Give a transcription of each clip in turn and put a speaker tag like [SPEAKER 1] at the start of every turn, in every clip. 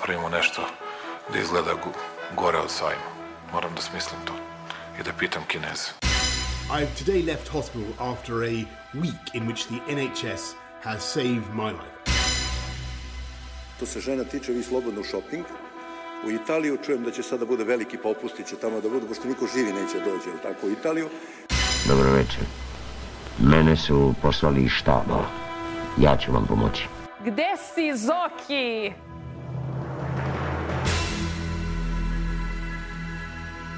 [SPEAKER 1] napravimo nešto da izgleda gore od sajma. Moram da smislim to i da pitam Kineze.
[SPEAKER 2] I've today left hospital after a week in which the NHS has saved my life.
[SPEAKER 3] To se žena tiče, vi slobodno shopping. U Italiju čujem da će sada bude veliki popusti, će tamo da budu, pošto niko živi neće dođe, ali tako u Italiju.
[SPEAKER 4] Dobro večer. Mene su poslali iz štaba. Ja ću vam pomoći.
[SPEAKER 5] Gde si, Zoki?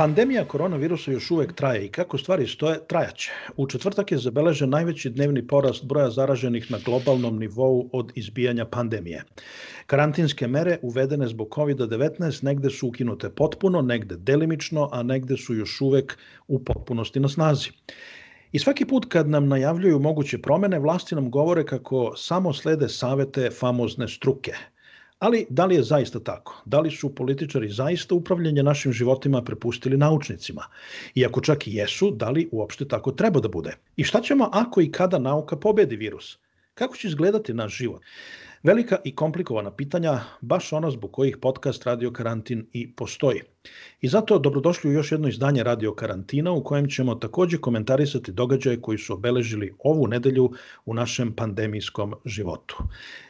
[SPEAKER 6] Pandemija koronavirusa još uvek traje i kako stvari stoje, trajaće. U četvrtak je zabeležen najveći dnevni porast broja zaraženih na globalnom nivou od izbijanja pandemije. Karantinske mere uvedene zbog COVID-19 negde su ukinute potpuno, negde delimično, a negde su još uvek u potpunosti na snazi. I svaki put kad nam najavljuju moguće promene, vlasti nam govore kako samo slede savete famozne struke – Ali da li je zaista tako? Da li su političari zaista upravljanje našim životima prepustili naučnicima? I ako čak i jesu, da li uopšte tako treba da bude? I šta ćemo ako i kada nauka pobedi virus? Kako će izgledati naš život? Velika i komplikovana pitanja, baš ona zbog kojih podcast Radio Karantin i postoji. I zato dobrodošli u još jedno izdanje Radio Karantina u kojem ćemo takođe komentarisati događaje koji su obeležili ovu nedelju u našem pandemijskom životu.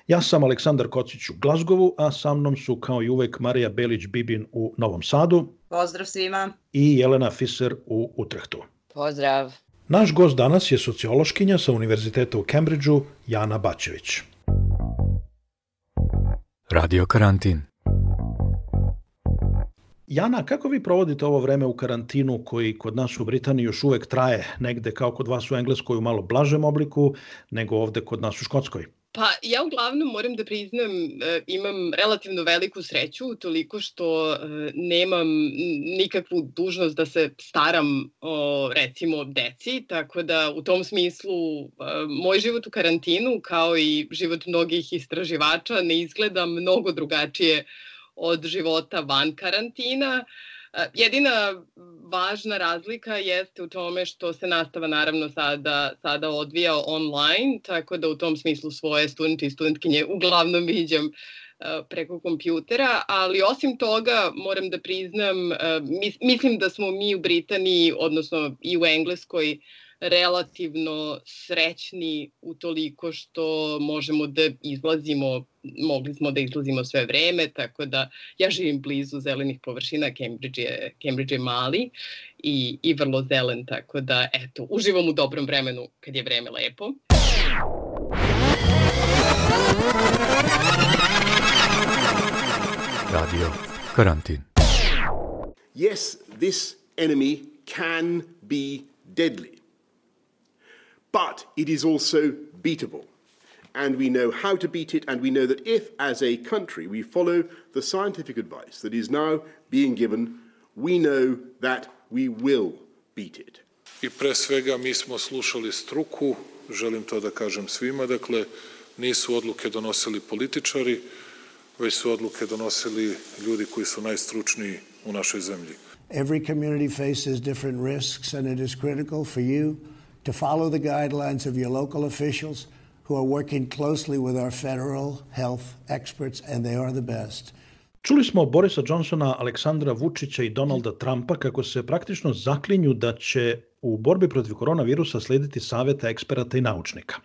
[SPEAKER 6] Ja sam Aleksandar Kocić u Glazgovu, a sa mnom su kao i uvek Marija Belić-Bibin u Novom Sadu.
[SPEAKER 7] Pozdrav svima.
[SPEAKER 6] I Jelena Fiser u Utrehtu.
[SPEAKER 7] Pozdrav.
[SPEAKER 6] Naš gost danas je sociološkinja sa Univerziteta u Kembridžu, Jana Bačević.
[SPEAKER 8] Radio karantin.
[SPEAKER 6] Jana, kako vi provodite ovo vreme u karantinu koji kod nas u Britaniji još uvek traje negde kao kod vas u Engleskoj u malo blažem obliku nego ovde kod nas u Škotskoj?
[SPEAKER 7] Pa ja uglavnom moram da priznam e, imam relativno veliku sreću toliko što e, nemam nikakvu dužnost da se staram o recimo deci, tako da u tom smislu e, moj život u karantinu kao i život mnogih istraživača ne izgleda mnogo drugačije od života van karantina. Jedina važna razlika jeste u tome što se nastava naravno sada, sada odvija online, tako da u tom smislu svoje studente i studentkinje uglavnom viđam preko kompjutera, ali osim toga moram da priznam, mislim da smo mi u Britaniji, odnosno i u Engleskoj, relativno srećni u toliko što možemo da izlazimo, mogli smo da izlazimo sve vreme, tako da ja živim blizu zelenih površina, Cambridge je, Cambridge je mali i, i vrlo zelen, tako da eto, uživam u dobrom vremenu kad je vreme lepo.
[SPEAKER 8] Radio Karantin.
[SPEAKER 2] Yes, this enemy can be deadly. But it is also beatable. And we know how to beat it, and we know that if, as a country, we follow the scientific advice that is now being given, we know that we will beat it.
[SPEAKER 1] I pre svega mi smo slušali struku, želim to da kažem svima, dakle nisu odluke donosili političari, već su odluke donosili ljudi koji su najstručniji u našoj zemlji.
[SPEAKER 9] Every community faces different risks and it is critical for you to follow the guidelines of your local officials who are working closely with our federal health experts, and they are the best.
[SPEAKER 6] Čuli smo Borisa Johnsona, Aleksandra Vučića i Donalda Trumpa kako se praktično zaklinju da će u borbi protiv koronavirusa slediti savete eksperata i naučnika.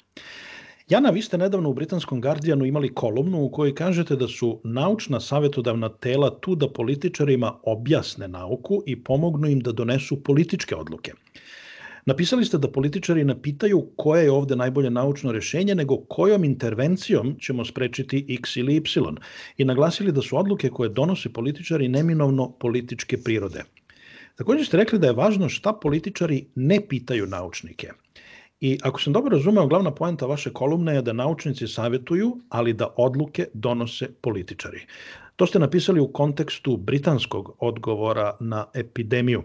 [SPEAKER 6] Jana, vi ste nedavno u Britanskom Guardianu imali kolumnu u kojoj kažete da su naučna savjetodavna tela tu da političarima objasne nauku i pomognu im da donesu političke odluke. Napisali ste da političari ne pitaju koje je ovde najbolje naučno rešenje, nego kojom intervencijom ćemo sprečiti X ili Y i naglasili da su odluke koje donose političari neminovno političke prirode. Takođe ste rekli da je važno šta političari ne pitaju naučnike. I ako sam dobro razumeo, glavna poenta vaše kolumne je da naučnici savjetuju, ali da odluke donose političari. To ste napisali u kontekstu britanskog odgovora na epidemiju.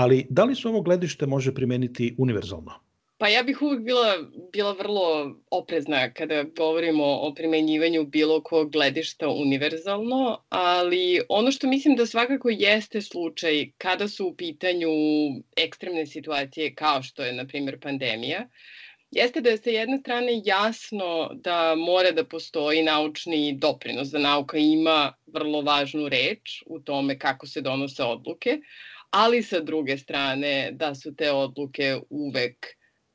[SPEAKER 6] Ali da li se ovo gledište može primeniti univerzalno?
[SPEAKER 7] Pa ja bih uvek bila, bila vrlo oprezna kada govorimo o primenjivanju bilo kog gledišta univerzalno, ali ono što mislim da svakako jeste slučaj kada su u pitanju ekstremne situacije kao što je, na primjer, pandemija, jeste da je sa jedne strane jasno da mora da postoji naučni doprinos, da nauka ima vrlo važnu reč u tome kako se donose odluke, ali sa druge strane da su te odluke uvek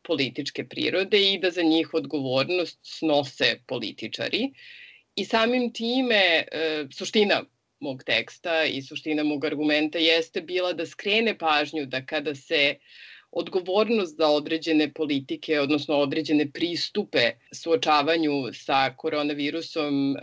[SPEAKER 7] političke prirode i da za njih odgovornost snose političari. I samim time e, suština mog teksta i suština mog argumenta jeste bila da skrene pažnju da kada se odgovornost za određene politike, odnosno određene pristupe suočavanju sa koronavirusom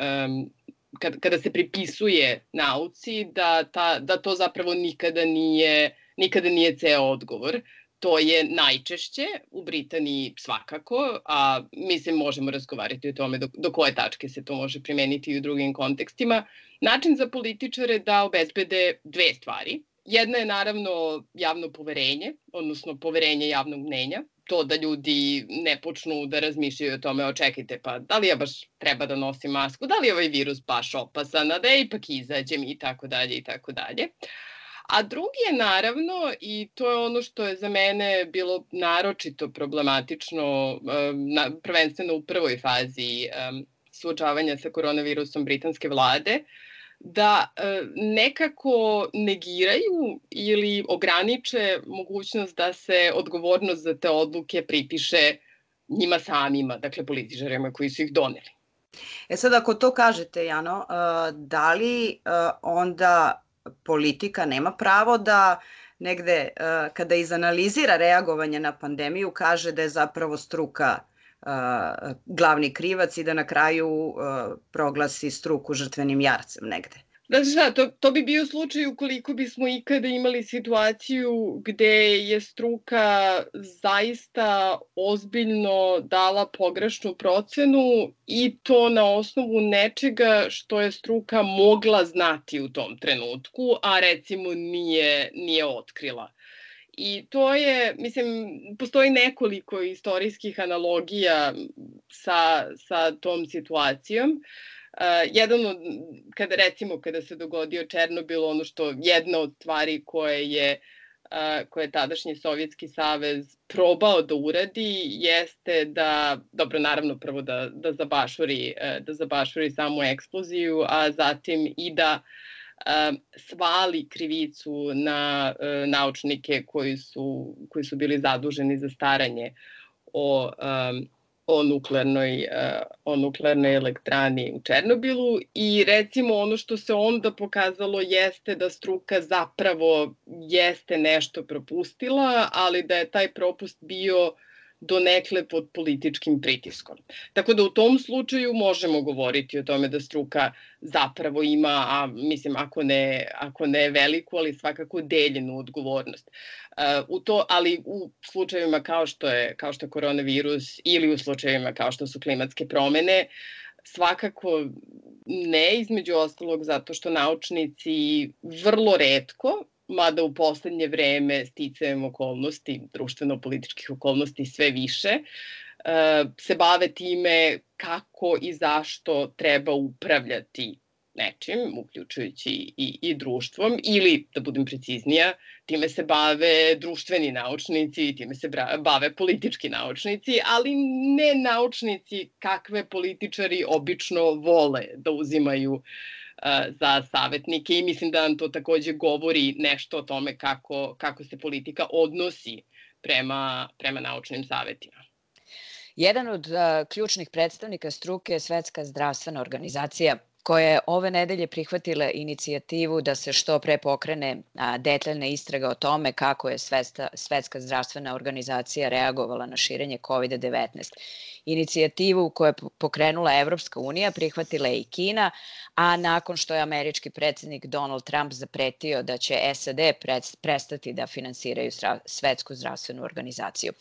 [SPEAKER 7] kada, kada se pripisuje nauci, da, ta, da to zapravo nikada nije, nikada nije ceo odgovor. To je najčešće, u Britaniji svakako, a mislim možemo razgovarati o tome do, do koje tačke se to može primeniti i u drugim kontekstima. Način za političare da obezbede dve stvari. Jedna je naravno javno poverenje, odnosno poverenje javnog mnenja, to da ljudi ne počnu da razmišljaju o tome, očekajte, pa da li ja baš treba da nosim masku, da li je ovaj virus baš opasan, a da ipak izađem? I tako dalje i tako dalje. A drugi je naravno, i to je ono što je za mene bilo naročito problematično, prvenstveno u prvoj fazi suočavanja sa koronavirusom britanske vlade, da nekako negiraju ili ograniče mogućnost da se odgovornost za te odluke pripiše njima samima, dakle političarima koji su ih doneli.
[SPEAKER 10] E sad, ako to kažete, Jano, da li onda politika nema pravo da negde uh, kada izanalizira reagovanje na pandemiju kaže da je zapravo struka glavni krivac i da na kraju proglasi struku žrtvenim jarcem negde.
[SPEAKER 7] Znači šta, to, to bi bio slučaj ukoliko bismo ikada imali situaciju gde je struka zaista ozbiljno dala pogrešnu procenu i to na osnovu nečega što je struka mogla znati u tom trenutku, a recimo nije, nije otkrila. I to je, mislim, postoji nekoliko istorijskih analogija sa, sa tom situacijom. Uh, jedan od, kada recimo kada se dogodio Černobil, ono što jedna od stvari koje je uh, koje je tadašnji Sovjetski savez probao da uradi jeste da, dobro naravno prvo da, da, zabašuri, uh, da zabašuri samu eksploziju, a zatim i da uh, svali krivicu na uh, naučnike koji su, koji su bili zaduženi za staranje o um, o nuklearnoj, eh, o nuklearnoj elektrani u Černobilu. I recimo ono što se onda pokazalo jeste da struka zapravo jeste nešto propustila, ali da je taj propust bio uh, donekle pod političkim pritiskom. Tako da u tom slučaju možemo govoriti o tome da struka zapravo ima, a mislim ako ne, ako ne veliku, ali svakako deljenu odgovornost. Uh, u to, ali u slučajevima kao što je kao što je koronavirus ili u slučajevima kao što su klimatske promene, svakako ne između ostalog zato što naučnici vrlo redko mada u poslednje vreme sticajem okolnosti, društveno-političkih okolnosti sve više, e, se bave time kako i zašto treba upravljati nečim, uključujući i, i društvom, ili, da budem preciznija, time se bave društveni naučnici, time se bave politički naučnici, ali ne naučnici kakve političari obično vole da uzimaju uh, za savetnike i mislim da nam to takođe govori nešto o tome kako, kako se politika odnosi prema, prema naučnim savetima.
[SPEAKER 11] Jedan od uh, ključnih predstavnika struke je Svetska zdravstvena organizacija koja je ove nedelje prihvatila inicijativu da se što pre pokrene detaljna istraga o tome kako je Svetska, Svetska zdravstvena organizacija reagovala na širenje COVID-19. Inicijativu koju je pokrenula Evropska unija prihvatila je i Kina, a nakon što je američki predsednik Donald Trump zapretio da će SAD prestati da finansiraju Svetsku zdravstvenu organizaciju.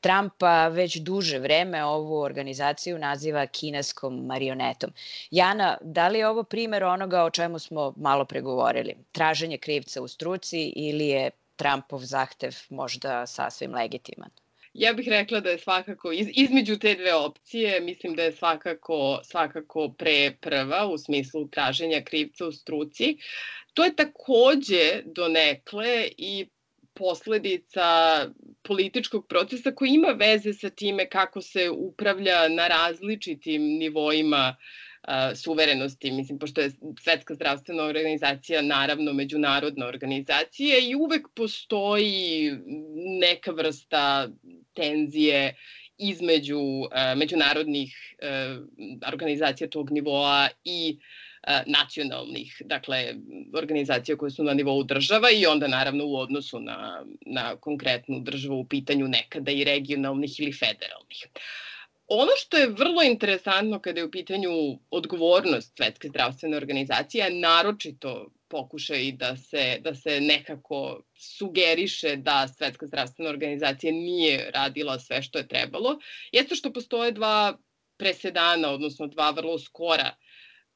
[SPEAKER 11] Trump već duže vreme ovu organizaciju naziva kineskom marionetom. Jana, da li je ovo primer onoga o čemu smo malo pregovorili? Traženje krivca u struci ili je Trumpov zahtev možda sasvim legitiman?
[SPEAKER 7] Ja bih rekla da je svakako iz, između te dve opcije, mislim da je svakako, svakako pre prva u smislu traženja krivca u struci. To je takođe donekle i posledica političkog procesa koji ima veze sa time kako se upravlja na različitim nivoima uh, suverenosti, mislim, pošto je Svetska zdravstvena organizacija naravno međunarodna organizacija i uvek postoji neka vrsta tenzije između uh, međunarodnih uh, organizacija tog nivoa i uh, nacionalnih, dakle, organizacija koje su na nivou država i onda naravno u odnosu na, na konkretnu državu u pitanju nekada i regionalnih ili federalnih. Ono što je vrlo interesantno kada je u pitanju odgovornost Svetske zdravstvene organizacije, naročito pokušaj da se, da se nekako sugeriše da Svetska zdravstvena organizacija nije radila sve što je trebalo, jeste što postoje dva presedana, odnosno dva vrlo skora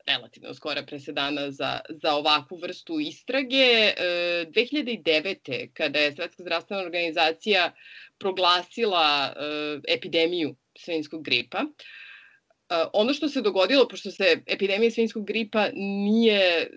[SPEAKER 7] relativno skora presedana za, za ovakvu vrstu istrage. 2009. E, kada je Svetska zdravstvena organizacija proglasila e, epidemiju svinskog gripa, ono što se dogodilo, pošto se epidemija svinskog gripa nije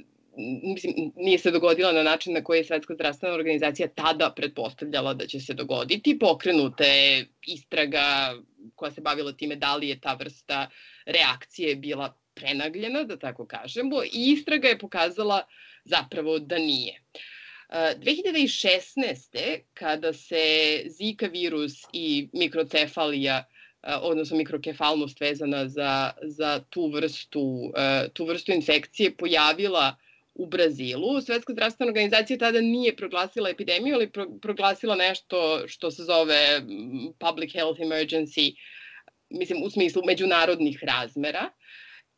[SPEAKER 7] mislim, nije se dogodila na način na koji je Svetska zdravstvena organizacija tada pretpostavljala da će se dogoditi. Pokrenuta je istraga koja se bavila time da li je ta vrsta reakcije bila prenagljena, da tako kažemo, i istraga je pokazala zapravo da nije. 2016. kada se Zika virus i mikrocefalija odnosno mikrokefalnost vezana za, za tu, vrstu, tu vrstu infekcije pojavila u Brazilu. Svetska zdravstvena organizacija tada nije proglasila epidemiju, ali proglasila nešto što se zove public health emergency, mislim u smislu međunarodnih razmera.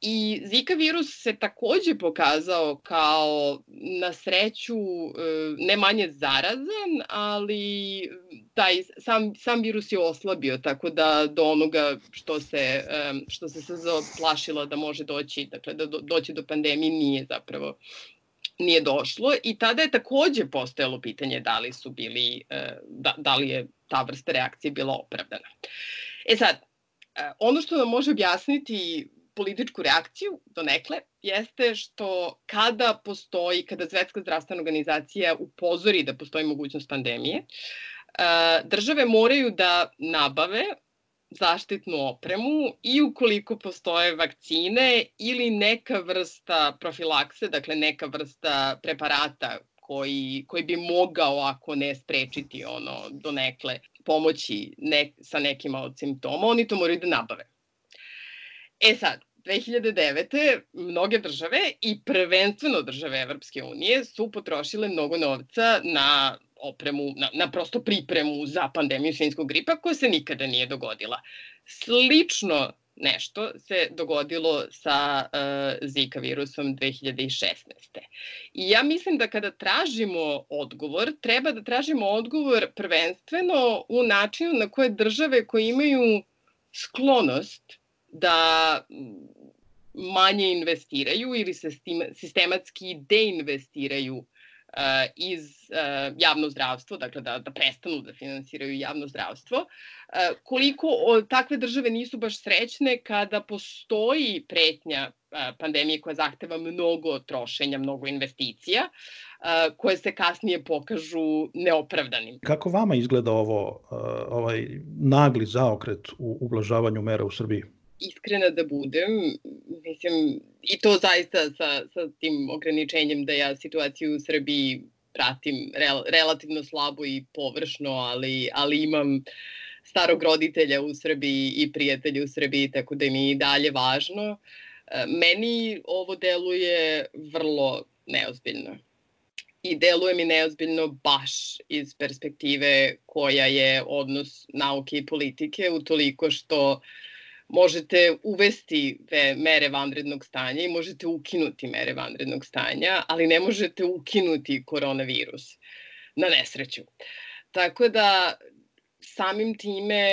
[SPEAKER 7] I Zika virus se takođe pokazao kao na sreću e, ne manje zarazan, ali taj sam, sam virus je oslabio, tako da do onoga što se, e, što se se plašilo da može doći, dakle da do, doći do pandemije nije zapravo nije došlo i tada je takođe postojalo pitanje da li su bili, e, da, da li je ta vrsta reakcije bila opravdana. E sad, ono što nam može objasniti političku reakciju do nekle jeste što kada postoji, kada Svetska zdravstvena organizacija upozori da postoji mogućnost pandemije, e, države moraju da nabave zaštitnu opremu i ukoliko postoje vakcine ili neka vrsta profilakse, dakle neka vrsta preparata koji, koji bi mogao, ako ne sprečiti ono do nekle, pomoći ne, sa nekima od simptoma, oni to moraju da nabave. E sad, 2009. mnoge države i prvenstveno države Evropske unije su potrošile mnogo novca na opremu, na, na prosto pripremu za pandemiju svinskog gripa koja se nikada nije dogodila. Slično nešto se dogodilo sa uh, Zika virusom 2016. I ja mislim da kada tražimo odgovor, treba da tražimo odgovor prvenstveno u načinu na koje države koje imaju sklonost da manje investiraju ili se sistematski deinvestiraju uh, iz uh, javno zdravstvo, dakle da, da prestanu da finansiraju javno zdravstvo, uh, koliko takve države nisu baš srećne kada postoji pretnja pandemije koja zahteva mnogo trošenja, mnogo investicija, koje se kasnije pokažu neopravdanim.
[SPEAKER 6] Kako vama izgleda ovo, ovaj nagli zaokret u ublažavanju mera u Srbiji?
[SPEAKER 7] Iskrena da budem, mislim, i to zaista sa, sa tim ograničenjem da ja situaciju u Srbiji pratim rel, relativno slabo i površno, ali, ali imam starog roditelja u Srbiji i prijatelja u Srbiji, tako da mi i dalje važno. E, meni ovo deluje vrlo neozbiljno. I deluje mi neozbiljno baš iz perspektive koja je odnos nauke i politike, utoliko što uh, možete uvesti mere vanrednog stanja i možete ukinuti mere vanrednog stanja, ali ne možete ukinuti koronavirus na nesreću. Tako da samim time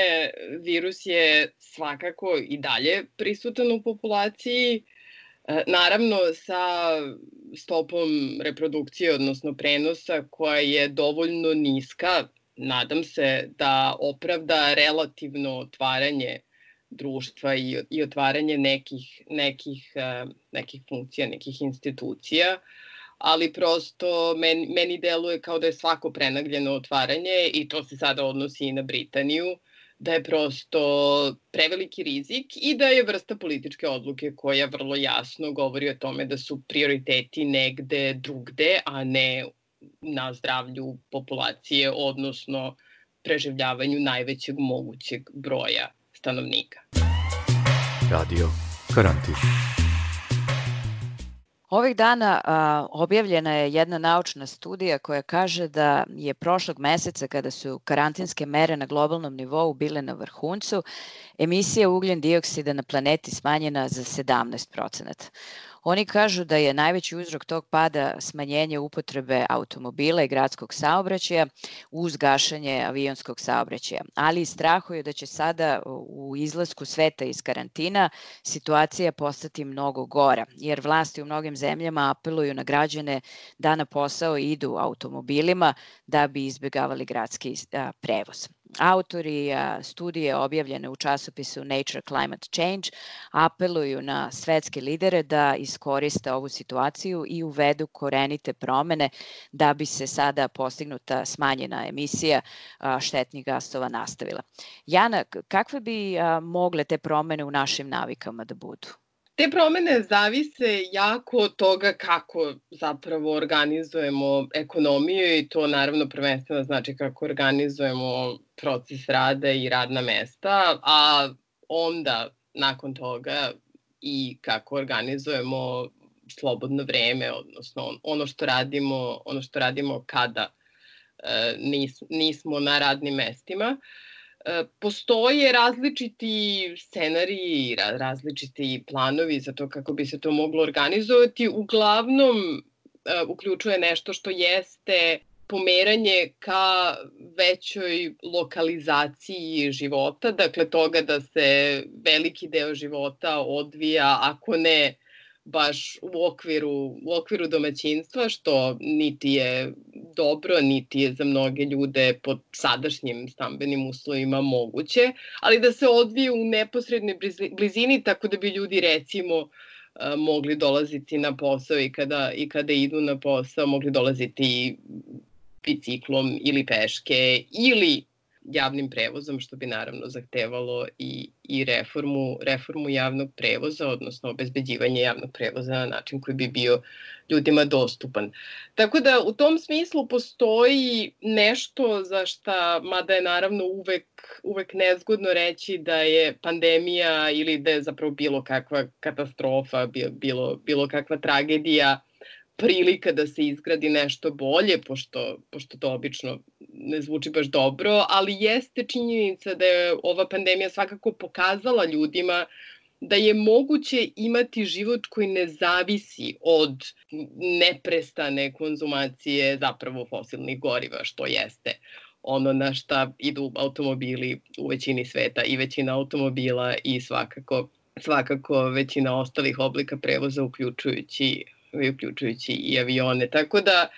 [SPEAKER 7] virus je svakako i dalje prisutan u populaciji, e, naravno sa stopom reprodukcije, odnosno prenosa koja je dovoljno niska nadam se da opravda relativno otvaranje društva i, i otvaranje nekih, nekih, nekih funkcija, nekih institucija, ali prosto meni, meni deluje kao da je svako prenagljeno otvaranje i to se sada odnosi i na Britaniju, da je prosto preveliki rizik i da je vrsta političke odluke koja vrlo jasno govori o tome da su prioriteti negde drugde, a ne na zdravlju populacije, odnosno preživljavanju najvećeg mogućeg broja stanovnika.
[SPEAKER 8] Radio Karantin.
[SPEAKER 11] Ovih dana a, objavljena je jedna naučna studija koja kaže da je prošlog meseca kada su karantinske mere na globalnom nivou bile na vrhuncu, emisija ugljen dioksida na planeti smanjena za 17%. Oni kažu da je najveći uzrok tog pada smanjenje upotrebe automobila i gradskog saobraćaja uz gašanje avionskog saobraćaja, ali strahuju da će sada u izlasku sveta iz karantina situacija postati mnogo gora, jer vlasti u mnogim zemljama apeluju na građane da na posao idu automobilima da bi izbjegavali gradski prevoz. Autori studije objavljene u časopisu Nature Climate Change apeluju na svetske lidere da iskoriste ovu situaciju i uvedu korenite promene da bi se sada postignuta smanjena emisija štetnih gasova nastavila. Jana, kakve bi mogle te promene u našim navikama da budu?
[SPEAKER 7] Te promene zavise jako od toga kako zapravo organizujemo ekonomiju i to naravno prvenstveno znači kako organizujemo proces rada i radna mesta, a onda nakon toga i kako organizujemo slobodno vreme, odnosno ono što radimo, ono što radimo kada e, nis, nismo na radnim mestima. E, postoje različiti scenariji, različiti planovi za to kako bi se to moglo organizovati. Uglavnom e, uključuje nešto što jeste pomeranje ka većoj lokalizaciji života, dakle toga da se veliki deo života odvija, ako ne baš u okviru, u okviru domaćinstva, što niti je dobro, niti je za mnoge ljude pod sadašnjim stambenim uslovima moguće, ali da se odvije u neposrednoj blizini, tako da bi ljudi recimo mogli dolaziti na posao i kada, i kada idu na posao, mogli dolaziti biciklom ili peške ili javnim prevozom, što bi naravno zahtevalo i, i reformu, reformu javnog prevoza, odnosno obezbeđivanje javnog prevoza na način koji bi bio ljudima dostupan. Tako da u tom smislu postoji nešto za šta, mada je naravno uvek, uvek nezgodno reći da je pandemija ili da je zapravo bilo kakva katastrofa, bilo, bilo kakva tragedija, prilika da se izgradi nešto bolje, pošto, pošto to obično ne zvuči baš dobro, ali jeste činjenica da je ova pandemija svakako pokazala ljudima da je moguće imati život koji ne zavisi od neprestane konzumacije zapravo fosilnih goriva, što jeste ono na šta idu automobili u većini sveta i većina automobila i svakako svakako većina ostalih oblika prevoza uključujući uključujući i avione. Tako da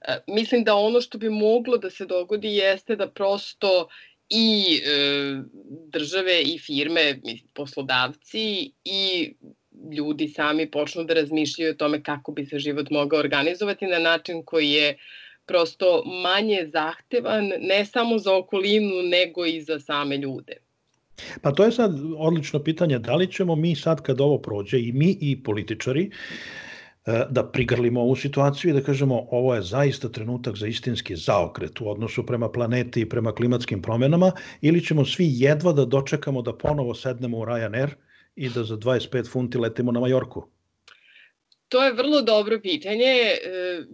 [SPEAKER 7] e, mislim da ono što bi moglo da se dogodi jeste da prosto i e, države i firme, poslodavci i ljudi sami počnu da razmišljaju o tome kako bi se život mogao organizovati na način koji je prosto manje zahtevan ne samo za okolinu nego i za same ljude.
[SPEAKER 6] Pa to je sad odlično pitanje, da li ćemo mi sad kad ovo prođe i mi i političari E, da prigrlimo ovu situaciju i da kažemo ovo je zaista trenutak za istinski zaokret u odnosu prema planeti i prema klimatskim promenama ili ćemo svi jedva da dočekamo da ponovo sednemo u Ryanair i da za 25 funti letimo na Majorku?
[SPEAKER 7] To je vrlo dobro pitanje. E,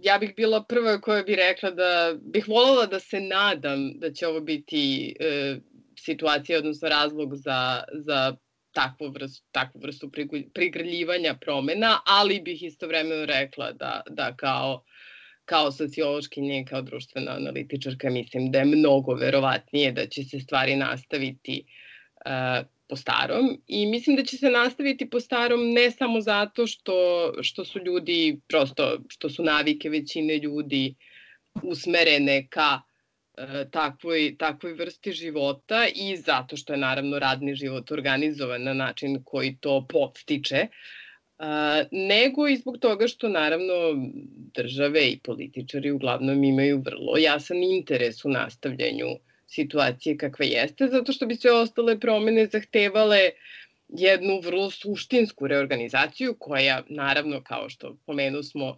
[SPEAKER 7] ja bih bila prva koja bi rekla da bih voljela da se nadam da će ovo biti e, situacija, odnosno razlog za, za takvu vrstu, takvu vrstu prigrljivanja promena, ali bih istovremeno rekla da, da kao kao sociološkinje, kao društvena analitičarka, mislim da je mnogo verovatnije da će se stvari nastaviti uh, po starom. I mislim da će se nastaviti po starom ne samo zato što, što su ljudi, prosto što su navike većine ljudi usmerene ka takvoj, takvoj vrsti života i zato što je naravno radni život organizovan na način koji to podstiče, nego i zbog toga što naravno države i političari uglavnom imaju vrlo jasan interes u nastavljanju situacije kakva jeste, zato što bi sve ostale promene zahtevale jednu vrlo suštinsku reorganizaciju koja naravno kao što pomenu smo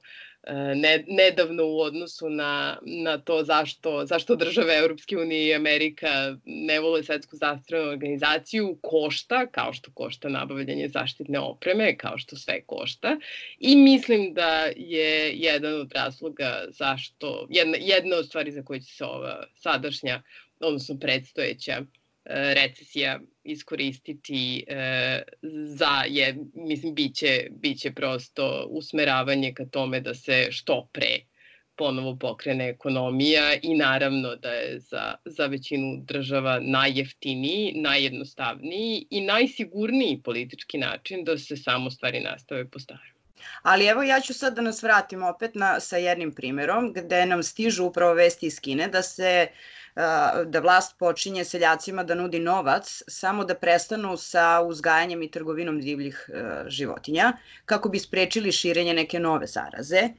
[SPEAKER 7] ne, nedavno u odnosu na, na to zašto, zašto države Europske unije i Amerika ne vole svetsku zdravstvenu organizaciju, košta, kao što košta nabavljanje zaštitne opreme, kao što sve košta. I mislim da je jedan od razloga zašto, jedna, jedna od stvari za koje će se ova sadašnja, odnosno predstojeća E, recesija iskoristiti e, za je mislim biće biće prosto usmeravanje ka tome da se što pre ponovo pokrene ekonomija i naravno da je za, za većinu država najjeftiniji, najjednostavniji i najsigurniji politički način da se samo stvari nastave po starom.
[SPEAKER 10] Ali evo ja ću sad da nas vratim opet na, sa jednim primerom gde nam stižu upravo vesti iz Kine da se uh, da vlast počinje seljacima da nudi novac samo da prestanu sa uzgajanjem i trgovinom divljih životinja kako bi sprečili širenje neke nove zaraze.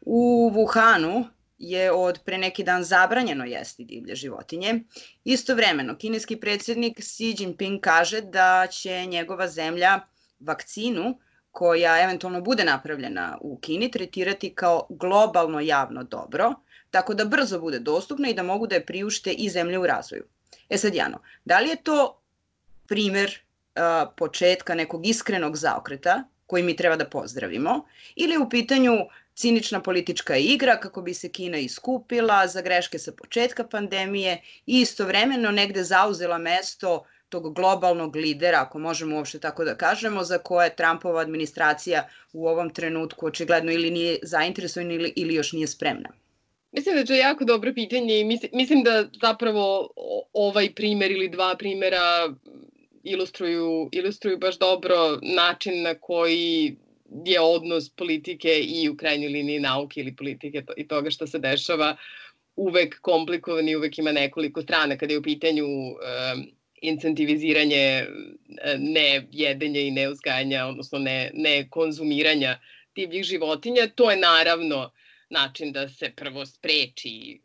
[SPEAKER 10] U Wuhanu je od pre neki dan zabranjeno jesti divlje životinje. Istovremeno, kineski predsednik Xi Jinping kaže da će njegova zemlja vakcinu koja eventualno bude napravljena u Kini tretirati kao globalno javno dobro – tako da brzo bude dostupna i da mogu da je priušte i zemlje u razvoju. E sad, Jano, da li je to primer uh, početka nekog iskrenog zaokreta koji mi treba da pozdravimo ili je u pitanju cinična politička igra kako bi se Kina iskupila za greške sa početka pandemije i istovremeno negde zauzela mesto tog globalnog lidera, ako možemo uopšte tako da kažemo, za koje Trumpova administracija u ovom trenutku očigledno ili nije zainteresovana ili, ili još nije spremna.
[SPEAKER 7] Mislim da je to jako dobro pitanje i mislim, mislim da zapravo ovaj primer ili dva primera ilustruju, ilustruju baš dobro način na koji je odnos politike i u krajnjoj liniji nauke ili politike i toga što se dešava uvek komplikovan i uvek ima nekoliko strana kada je u pitanju um, incentiviziranje ne jedenja i ne uzgajanja, odnosno ne, ne konzumiranja divljih životinja. To je naravno način da se prvo spreči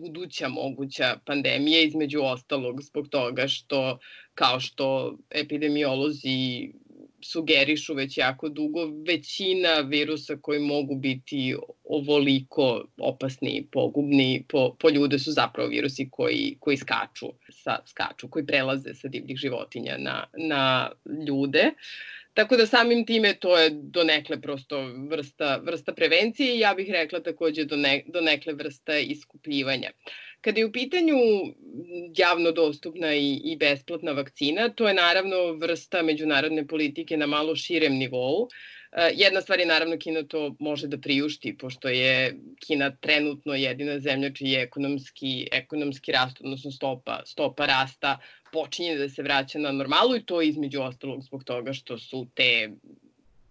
[SPEAKER 7] buduća moguća pandemija, između ostalog zbog toga što, kao što epidemiolozi sugerišu već jako dugo, većina virusa koji mogu biti ovoliko opasni i pogubni po, po ljude su zapravo virusi koji, koji skaču, sa, skaču, koji prelaze sa divljih životinja na, na ljude. Tako da samim time to je donekle prosto vrsta, vrsta prevencije i ja bih rekla takođe do, ne, do nekle vrsta iskupljivanja. Kada je u pitanju javno dostupna i, i besplatna vakcina, to je naravno vrsta međunarodne politike na malo širem nivou. Eh, jedna stvar je naravno Kina to može da priušti, pošto je Kina trenutno jedina zemlja čiji je ekonomski, ekonomski rast, odnosno stopa, stopa rasta počinje da se vraća na normalu i to između ostalog zbog toga što su te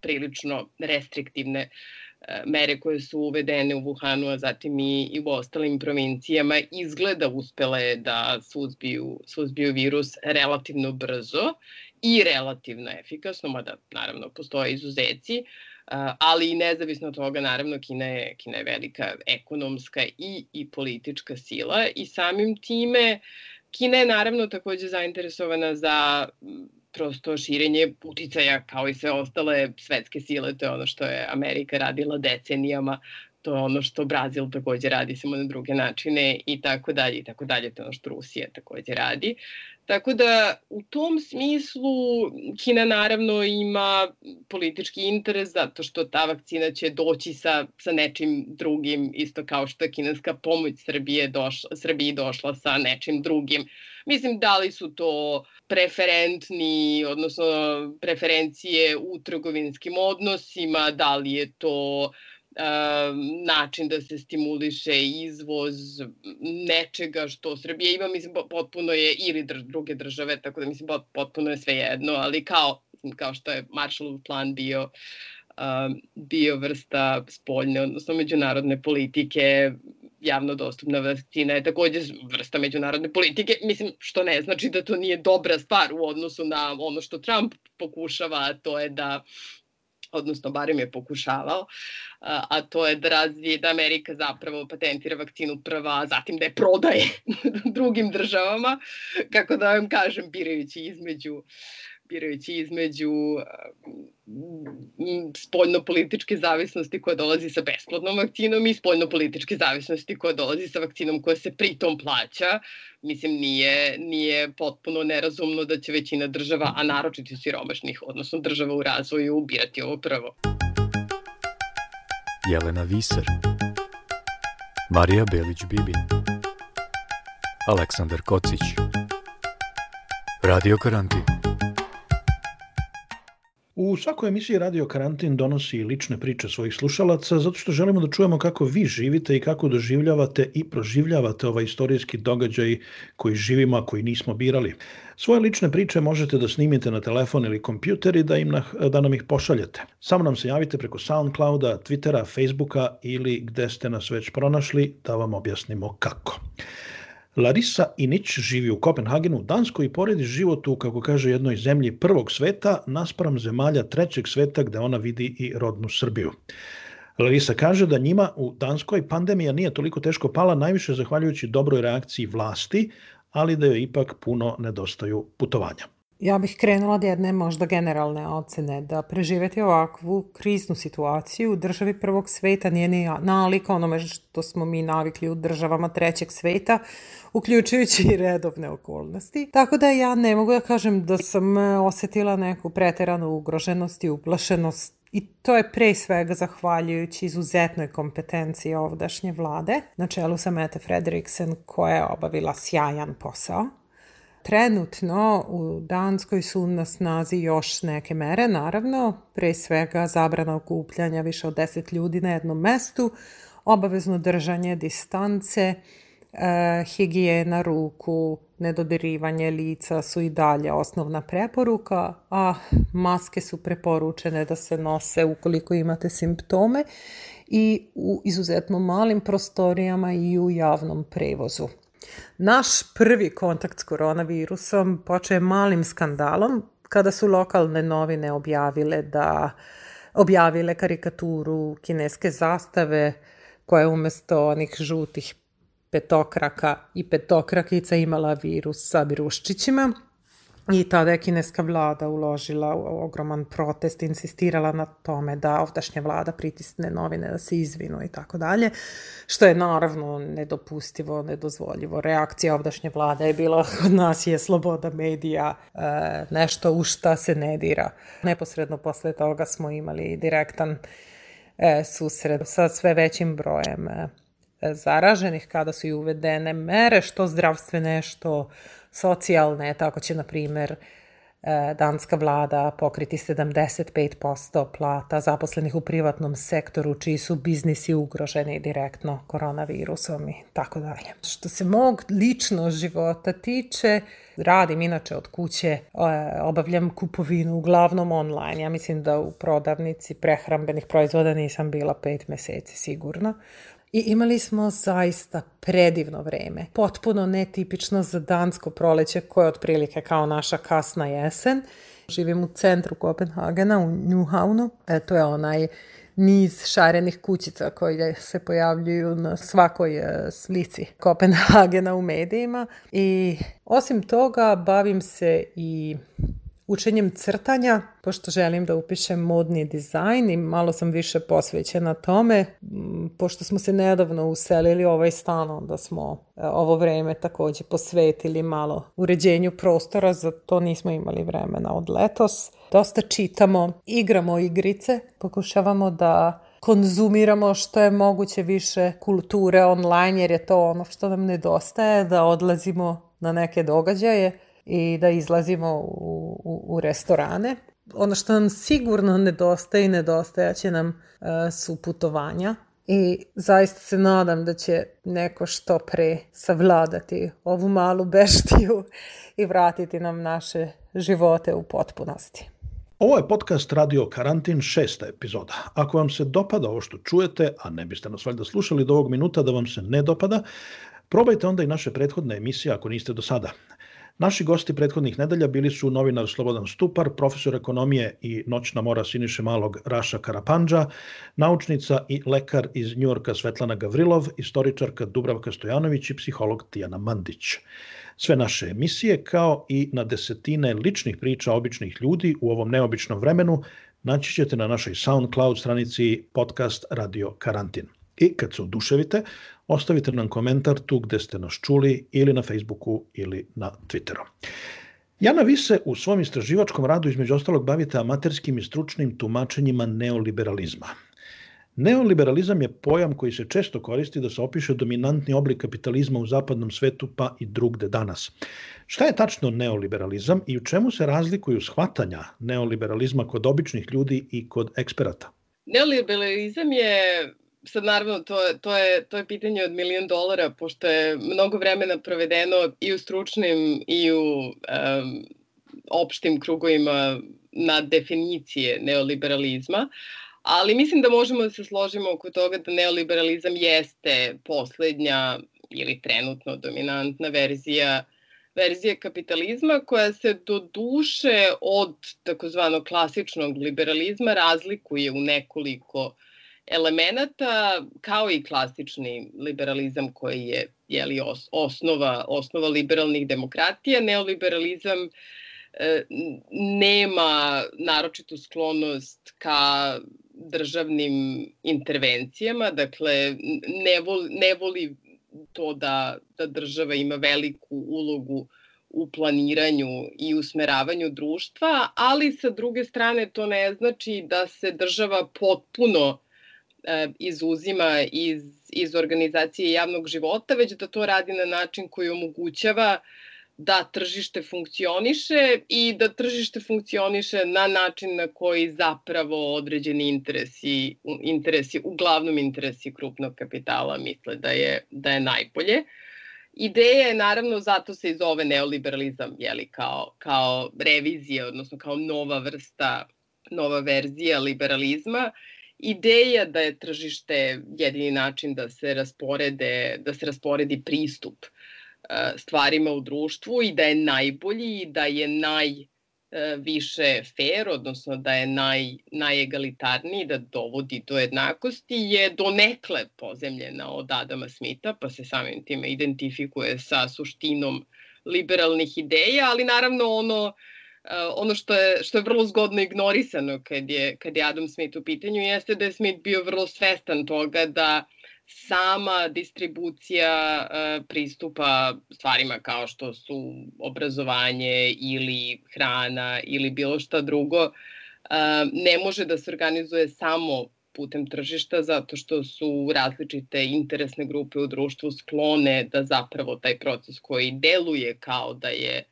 [SPEAKER 7] prilično restriktivne eh, mere koje su uvedene u Wuhanu, a zatim i, i u ostalim provincijama, izgleda uspele da suzbiju, suzbiju virus relativno brzo i relativno efikasno, mada naravno postoje izuzeci, ali i nezavisno od toga, naravno, Kina je, Kina je velika ekonomska i, i politička sila i samim time Kina je naravno takođe zainteresovana za prosto širenje uticaja kao i sve ostale svetske sile, to je ono što je Amerika radila decenijama, to je ono što Brazil takođe radi samo na druge načine i tako dalje i tako dalje, to je ono što Rusija takođe radi. Tako da u tom smislu Kina naravno ima politički interes zato što ta vakcina će doći sa, sa nečim drugim, isto kao što je kineska pomoć Srbije došla, Srbiji došla sa nečim drugim. Mislim, da li su to preferentni, odnosno preferencije u trgovinskim odnosima, da li je to uh, način da se stimuliše izvoz nečega što Srbija ima, mislim, potpuno je, ili dr druge države, tako da mislim, potpuno je sve jedno, ali kao, kao što je Marshallov plan bio, um, bio vrsta spoljne, odnosno međunarodne politike, javno dostupna vakcina je takođe vrsta međunarodne politike, mislim, što ne znači da to nije dobra stvar u odnosu na ono što Trump pokušava, to je da odnosno barem je pokušavao, a to je da razvije, da Amerika zapravo patentira vakcinu prva, a zatim da je prodaje drugim državama, kako da vam kažem, birajući između birajući između spoljno-političke zavisnosti koja dolazi sa besplodnom vakcinom i spoljno-političke zavisnosti koja dolazi sa vakcinom koja se pritom plaća. Mislim, nije, nije potpuno nerazumno da će većina država, a naročito siromašnih, odnosno država u razvoju, birati ovo prvo.
[SPEAKER 8] Jelena Viser Marija Belić-Bibin Aleksandar Kocić Radio Karantin
[SPEAKER 6] U svakoj emisiji Radio Karantin donosi lične priče svojih slušalaca zato što želimo da čujemo kako vi živite i kako doživljavate i proživljavate ovaj istorijski događaj koji živimo, a koji nismo birali. Svoje lične priče možete da snimite na telefon ili kompjuter i da, im na, da nam ih pošaljete. Samo nam se javite preko Soundclouda, Twittera, Facebooka ili gde ste nas već pronašli da vam objasnimo kako. Larisa Inić živi u Kopenhagenu, Danskoj i poredi život u, kako kaže, jednoj zemlji prvog sveta naspram zemalja trećeg sveta gde ona vidi i rodnu Srbiju. Larisa kaže da njima u Danskoj pandemija nije toliko teško pala, najviše zahvaljujući dobroj reakciji vlasti, ali da joj ipak puno nedostaju putovanja.
[SPEAKER 12] Ja bih krenula od jedne možda generalne ocene da preživeti ovakvu kriznu situaciju u državi prvog sveta nije ni nalika onome što smo mi navikli u državama trećeg sveta, uključujući i redovne okolnosti. Tako da ja ne mogu da kažem da sam e, osetila neku preteranu ugroženost i uplašenost I to je pre svega zahvaljujući izuzetnoj kompetenciji ovdašnje vlade, na čelu sa Mette Frederiksen, koja je obavila sjajan posao. Trenutno u Danskoj su na snazi još neke mere, naravno, pre svega zabrana okupljanja više od 10 ljudi na jednom mestu, obavezno držanje distance, e, higijena ruku, nedodirivanje lica su i dalje osnovna preporuka, a maske su preporučene da se nose ukoliko imate simptome i u izuzetno malim prostorijama i u javnom prevozu. Naš prvi kontakt s koronavirusom počeo je malim skandalom kada su lokalne novine objavile da objavile karikaturu kineske zastave koja je umesto onih žutih petokraka i petokrakica imala virus sa viruščićima I tada je kineska vlada uložila ogroman protest, insistirala na tome da ovdašnja vlada pritisne novine da se izvinu i tako dalje, što je naravno nedopustivo, nedozvoljivo. Reakcija ovdašnje vlade je bila kod nas je sloboda medija, e, nešto u šta se ne dira. Neposredno posle toga smo imali direktan e, susret sa sve većim brojem e, zaraženih kada su i uvedene mere, što zdravstvene, što socijalne, tako će, na primer, e, danska vlada pokriti 75% plata zaposlenih u privatnom sektoru čiji su biznisi ugroženi direktno koronavirusom i tako dalje. Što se mog lično života tiče, radim inače od kuće, e, obavljam kupovinu uglavnom online. Ja mislim da u prodavnici prehrambenih proizvoda nisam bila pet meseci sigurno. I imali smo zaista predivno vreme. Potpuno netipično za dansko proleće koje je otprilike kao naša kasna jesen. Živim u centru Kopenhagena, u Newhavnu. E, to je onaj niz šarenih kućica koje se pojavljuju na svakoj e, slici Kopenhagena u medijima. I osim toga bavim se i učenjem crtanja, pošto želim da upišem modni dizajn i malo sam više posvećena tome, pošto smo se nedavno uselili u ovaj stan, onda smo e, ovo vreme takođe posvetili malo uređenju prostora, za to nismo imali vremena od letos. Dosta čitamo, igramo igrice, pokušavamo da konzumiramo što je moguće više kulture online, jer je to ono što nam nedostaje, da odlazimo na neke događaje i da izlazimo u, u, u restorane. Ono što nam sigurno nedostaje i nedostajaće nam uh, su putovanja i zaista se nadam da će neko što pre savladati ovu malu beštiju i vratiti nam naše živote u potpunosti.
[SPEAKER 6] Ovo je podcast Radio Karantin, šesta epizoda. Ako vam se dopada ovo što čujete, a ne biste nas valjda slušali do ovog minuta da vam se ne dopada, probajte onda i naše prethodne emisije ako niste do sada. Naši gosti prethodnih nedelja bili su novinar Slobodan Stupar, profesor ekonomije i noćna mora Siniše Malog Raša Karapandža, naučnica i lekar iz Njurka Svetlana Gavrilov, istoričarka Dubravka Stojanović i psiholog Tijana Mandić. Sve naše emisije, kao i na desetine ličnih priča običnih ljudi u ovom neobičnom vremenu, naći ćete na našoj SoundCloud stranici podcast Radio Karantin. I kad se oduševite, ostavite nam komentar tu gde ste nas čuli ili na Facebooku ili na Twitteru. Jana Vise u svom istraživačkom radu između ostalog bavite amaterskim i stručnim tumačenjima neoliberalizma. Neoliberalizam je pojam koji se često koristi da se opiše dominantni oblik kapitalizma u zapadnom svetu pa i drugde danas. Šta je tačno neoliberalizam i u čemu se razlikuju shvatanja neoliberalizma kod običnih ljudi i kod eksperata?
[SPEAKER 7] Neoliberalizam je sad naravno to, to, je, to je pitanje od milion dolara, pošto je mnogo vremena provedeno i u stručnim i u um, opštim krugovima na definicije neoliberalizma, ali mislim da možemo da se složimo oko toga da neoliberalizam jeste poslednja ili trenutno dominantna verzija verzija kapitalizma koja se do duše od takozvanog klasičnog liberalizma razlikuje u nekoliko elemenata, kao i klasični liberalizam koji je jeli, os, osnova, osnova liberalnih demokratija, neoliberalizam e, nema naročitu sklonost ka državnim intervencijama, dakle ne voli, ne voli to da, da država ima veliku ulogu u planiranju i usmeravanju društva, ali sa druge strane to ne znači da se država potpuno izuzima iz, iz organizacije javnog života, već da to radi na način koji omogućava da tržište funkcioniše i da tržište funkcioniše na način na koji zapravo određeni interesi, interesi uglavnom interesi krupnog kapitala misle da je, da je najbolje. Ideja je naravno, zato se i zove neoliberalizam, jeli, kao, kao revizija, odnosno kao nova vrsta, nova verzija liberalizma, ideja da je tržište jedini način da se rasporede, da se rasporedi pristup e, stvarima u društvu i da je najbolji i da je naj e, više fair, odnosno da je naj, najegalitarniji, da dovodi do jednakosti, je donekle pozemljena od Adama Smitha, pa se samim time identifikuje sa suštinom liberalnih ideja, ali naravno ono Uh, ono što je, što je vrlo zgodno ignorisano kad je, kad je Adam Smith u pitanju jeste da je Smith bio vrlo svestan toga da sama distribucija uh, pristupa stvarima kao što su obrazovanje ili hrana ili bilo šta drugo uh, ne može da se organizuje samo putem tržišta zato što su različite interesne grupe u društvu sklone da zapravo taj proces koji deluje kao da je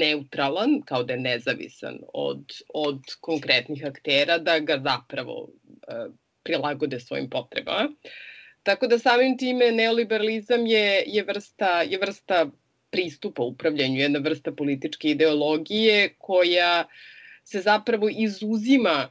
[SPEAKER 7] neutralan, kao da je nezavisan od, od konkretnih aktera, da ga zapravo e, prilagode svojim potrebama. Tako da samim time neoliberalizam je, je, vrsta, je vrsta pristupa upravljanju, jedna vrsta političke ideologije koja se zapravo izuzima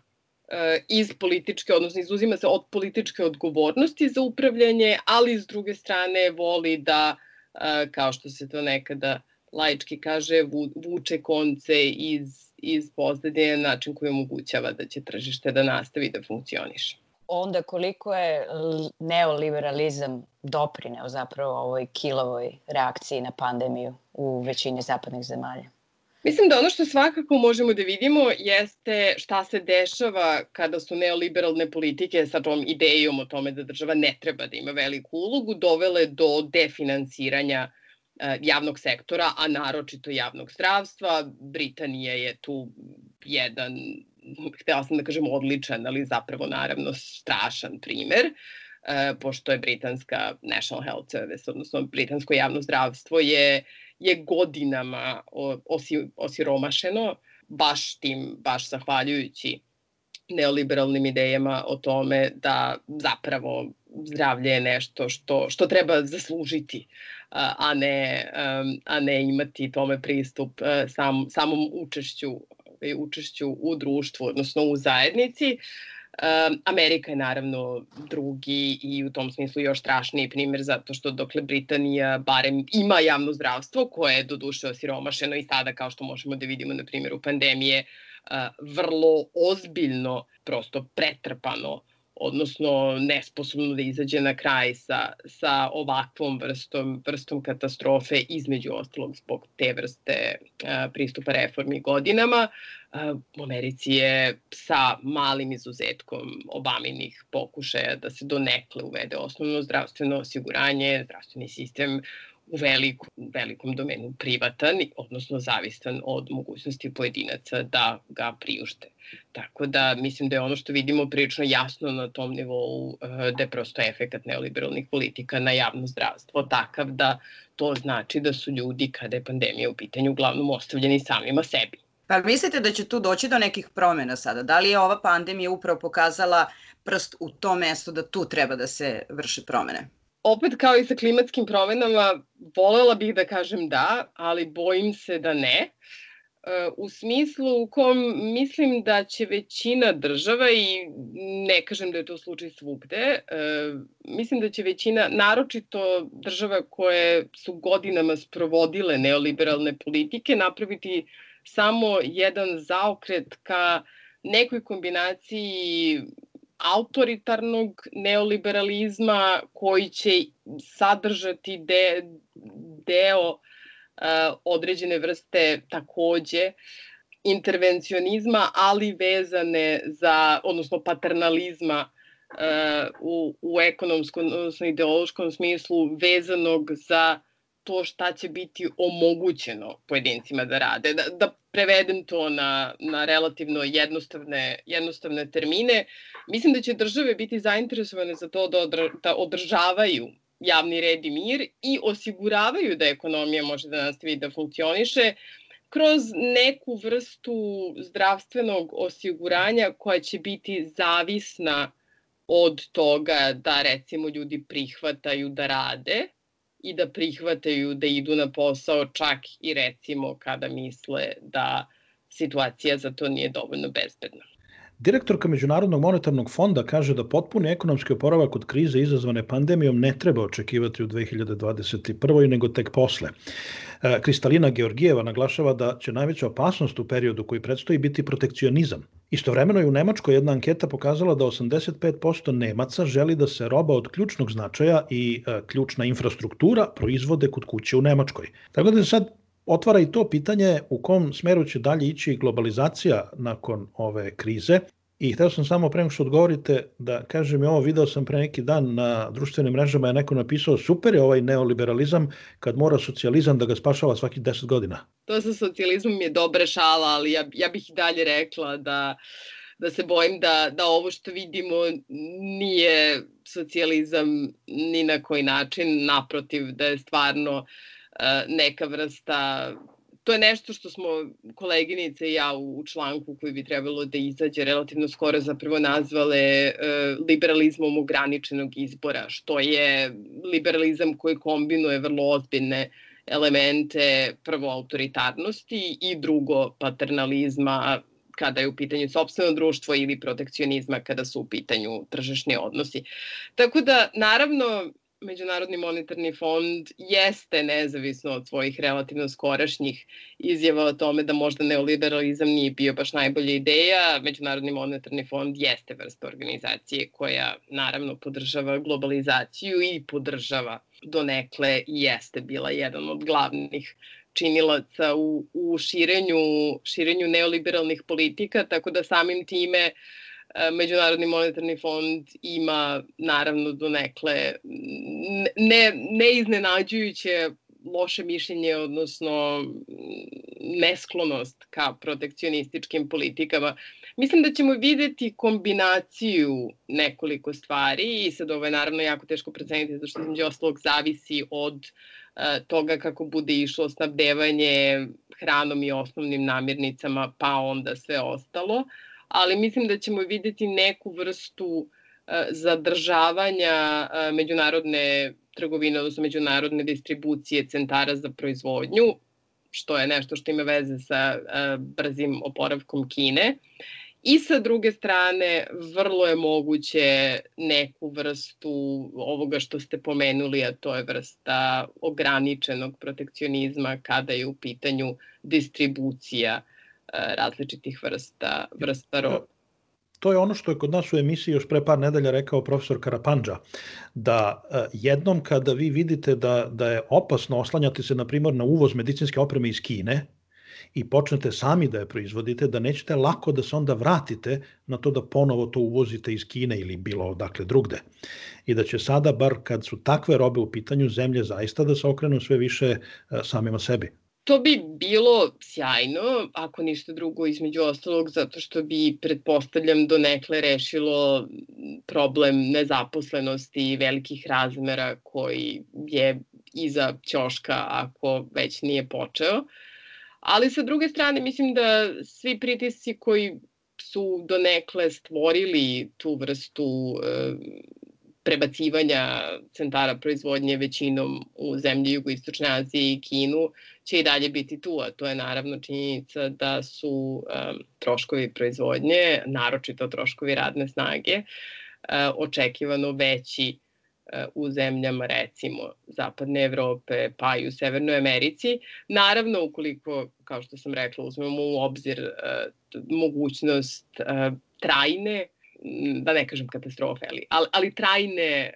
[SPEAKER 7] e, iz političke, odnosno izuzima se od političke odgovornosti za upravljanje, ali s druge strane voli da, e, kao što se to nekada laički kaže, vuče konce iz, iz pozadine na način koji omogućava da će tržište da nastavi da funkcioniše.
[SPEAKER 11] Onda koliko je neoliberalizam doprineo zapravo ovoj kilovoj reakciji na pandemiju u većini zapadnih zemalja?
[SPEAKER 7] Mislim da ono što svakako možemo da vidimo jeste šta se dešava kada su neoliberalne politike sa tom idejom o tome da država ne treba da ima veliku ulogu dovele do definansiranja E, javnog sektora, a naročito javnog zdravstva. Britanija je tu jedan, htela sam da kažem odličan, ali zapravo naravno strašan primer, e, pošto je britanska National Health Service, odnosno britansko javno zdravstvo je, je godinama osi, osiromašeno, baš tim, baš zahvaljujući neoliberalnim idejama o tome da zapravo zdravlje je nešto što, što treba zaslužiti, a ne, a ne imati tome pristup sam, samom učešću ovaj, učešću u društvu, odnosno u zajednici. Amerika je naravno drugi i u tom smislu još strašniji primjer zato što dokle Britanija barem ima javno zdravstvo koje je do duše osiromašeno i sada kao što možemo da vidimo na primjeru pandemije vrlo ozbiljno prosto pretrpano odnosno nesposobno da izađe na kraj sa, sa ovakvom vrstom, vrstom katastrofe, između ostalog zbog te vrste a, pristupa reformi godinama. A, u Americi je sa malim izuzetkom Obaminih pokušaja da se donekle uvede osnovno zdravstveno osiguranje, zdravstveni sistem u veliku, velikom domenu privatan, odnosno zavistan od mogućnosti pojedinaca da ga priušte. Tako da mislim da je ono što vidimo prilično jasno na tom nivou eh, da je prosto efekat neoliberalnih politika na javno zdravstvo takav da to znači da su ljudi kada je pandemija u pitanju uglavnom ostavljeni samima sebi.
[SPEAKER 10] Pa mislite da će tu doći do nekih promena sada? Da li je ova pandemija upravo pokazala prst u to mesto da tu treba da se vrše promene?
[SPEAKER 7] Opet kao i sa klimatskim promenama, volela bih da kažem da, ali bojim se da ne. E, u smislu u kom mislim da će većina država, i ne kažem da je to slučaj svugde, e, mislim da će većina, naročito država koje su godinama sprovodile neoliberalne politike, napraviti samo jedan zaokret ka nekoj kombinaciji autoritarnog neoliberalizma koji će sadržati de, deo uh, određene vrste takođe intervencionizma, ali vezane za, odnosno paternalizma uh, u, u ekonomskom, odnosno ideološkom smislu vezanog za to šta će biti omogućeno pojedincima da rade. Da, da prevedem to na, na relativno jednostavne, jednostavne termine, mislim da će države biti zainteresovane za to da, odra, da održavaju javni red i mir i osiguravaju da ekonomija može da nastavi da funkcioniše kroz neku vrstu zdravstvenog osiguranja koja će biti zavisna od toga da recimo ljudi prihvataju da rade i da prihvataju da idu na posao čak i recimo kada misle da situacija za to nije dovoljno bezbedna.
[SPEAKER 6] Direktorka Međunarodnog monetarnog fonda kaže da potpuni ekonomski oporavak od krize izazvane pandemijom ne treba očekivati u 2021. nego tek posle. E, Kristalina Georgijeva naglašava da će najveća opasnost u periodu koji predstoji biti protekcionizam. Istovremeno je u Nemačkoj jedna anketa pokazala da 85% Nemaca želi da se roba od ključnog značaja i e, ključna infrastruktura proizvode kod kuće u Nemačkoj. Tako da sad otvara i to pitanje u kom smeru će dalje ići globalizacija nakon ove krize. I hteo sam samo pre što odgovorite da kažem i ovo, video sam pre neki dan na društvenim mrežama je neko napisao super je ovaj neoliberalizam kad mora socijalizam da ga spašava svaki 10 godina.
[SPEAKER 7] To sa socijalizmom je dobra šala, ali ja, ja bih i dalje rekla da da se bojim da, da ovo što vidimo nije socijalizam ni na koji način, naprotiv da je stvarno uh, neka vrsta to je nešto što smo koleginice i ja u članku koji bi trebalo da izađe relativno skoro zapravo nazvale e, liberalizmom ograničenog izbora, što je liberalizam koji kombinuje vrlo ozbiljne elemente prvo autoritarnosti i drugo paternalizma kada je u pitanju sobstveno društvo ili protekcionizma kada su u pitanju tržišni odnosi. Tako da, naravno, Međunarodni monetarni fond jeste nezavisno od svojih relativno skorašnjih izjava o tome da možda neoliberalizam nije bio baš najbolja ideja. Međunarodni monetarni fond jeste vrsta organizacije koja naravno podržava globalizaciju i podržava donekle jeste bila jedan od glavnih činilaca u, u širenju, širenju neoliberalnih politika, tako da samim time uh, Međunarodni monetarni fond ima naravno do nekle ne, ne iznenađujuće loše mišljenje, odnosno nesklonost ka protekcionističkim politikama. Mislim da ćemo videti kombinaciju nekoliko stvari i sad ovo je naravno jako teško proceniti zato što između ostalog zavisi od uh, toga kako bude išlo snabdevanje hranom i osnovnim namirnicama pa onda sve ostalo. Uh, ali mislim da ćemo videti neku vrstu e, zadržavanja e, međunarodne trgovine, odnosno međunarodne distribucije centara za proizvodnju, što je nešto što ima veze sa brzim oporavkom Kine. I sa druge strane, vrlo je moguće neku vrstu ovoga što ste pomenuli, a to je vrsta ograničenog protekcionizma kada je u pitanju distribucija različitih vrsta, vrsta roba
[SPEAKER 6] to je ono što je kod nas u emisiji još pre par nedelja rekao profesor Karapandža, da e, jednom kada vi vidite da, da je opasno oslanjati se, na primjer, na uvoz medicinske opreme iz Kine, i počnete sami da je proizvodite, da nećete lako da se onda vratite na to da ponovo to uvozite iz Kine ili bilo odakle drugde. I da će sada, bar kad su takve robe u pitanju, zemlje zaista da se okrenu sve više e, samima sebi.
[SPEAKER 7] To bi bilo sjajno, ako ništa drugo između ostalog, zato što bi, pretpostavljam, donekle rešilo problem nezaposlenosti i velikih razmera koji je iza ćoška ako već nije počeo. Ali sa druge strane, mislim da svi pritisci koji su donekle stvorili tu vrstu e, prebacivanja centara proizvodnje većinom u zemlji Jugoistočne Azije i Kinu će i dalje biti tu, a to je naravno činjenica da su um, troškovi proizvodnje, naročito troškovi radne snage, uh, očekivano veći uh, u zemljama recimo Zapadne Evrope pa i u Severnoj Americi. Naravno, ukoliko, kao što sam rekla, uzmemo u obzir uh, mogućnost uh, trajne da ne kažem katastrofe, ali, ali, ali trajne,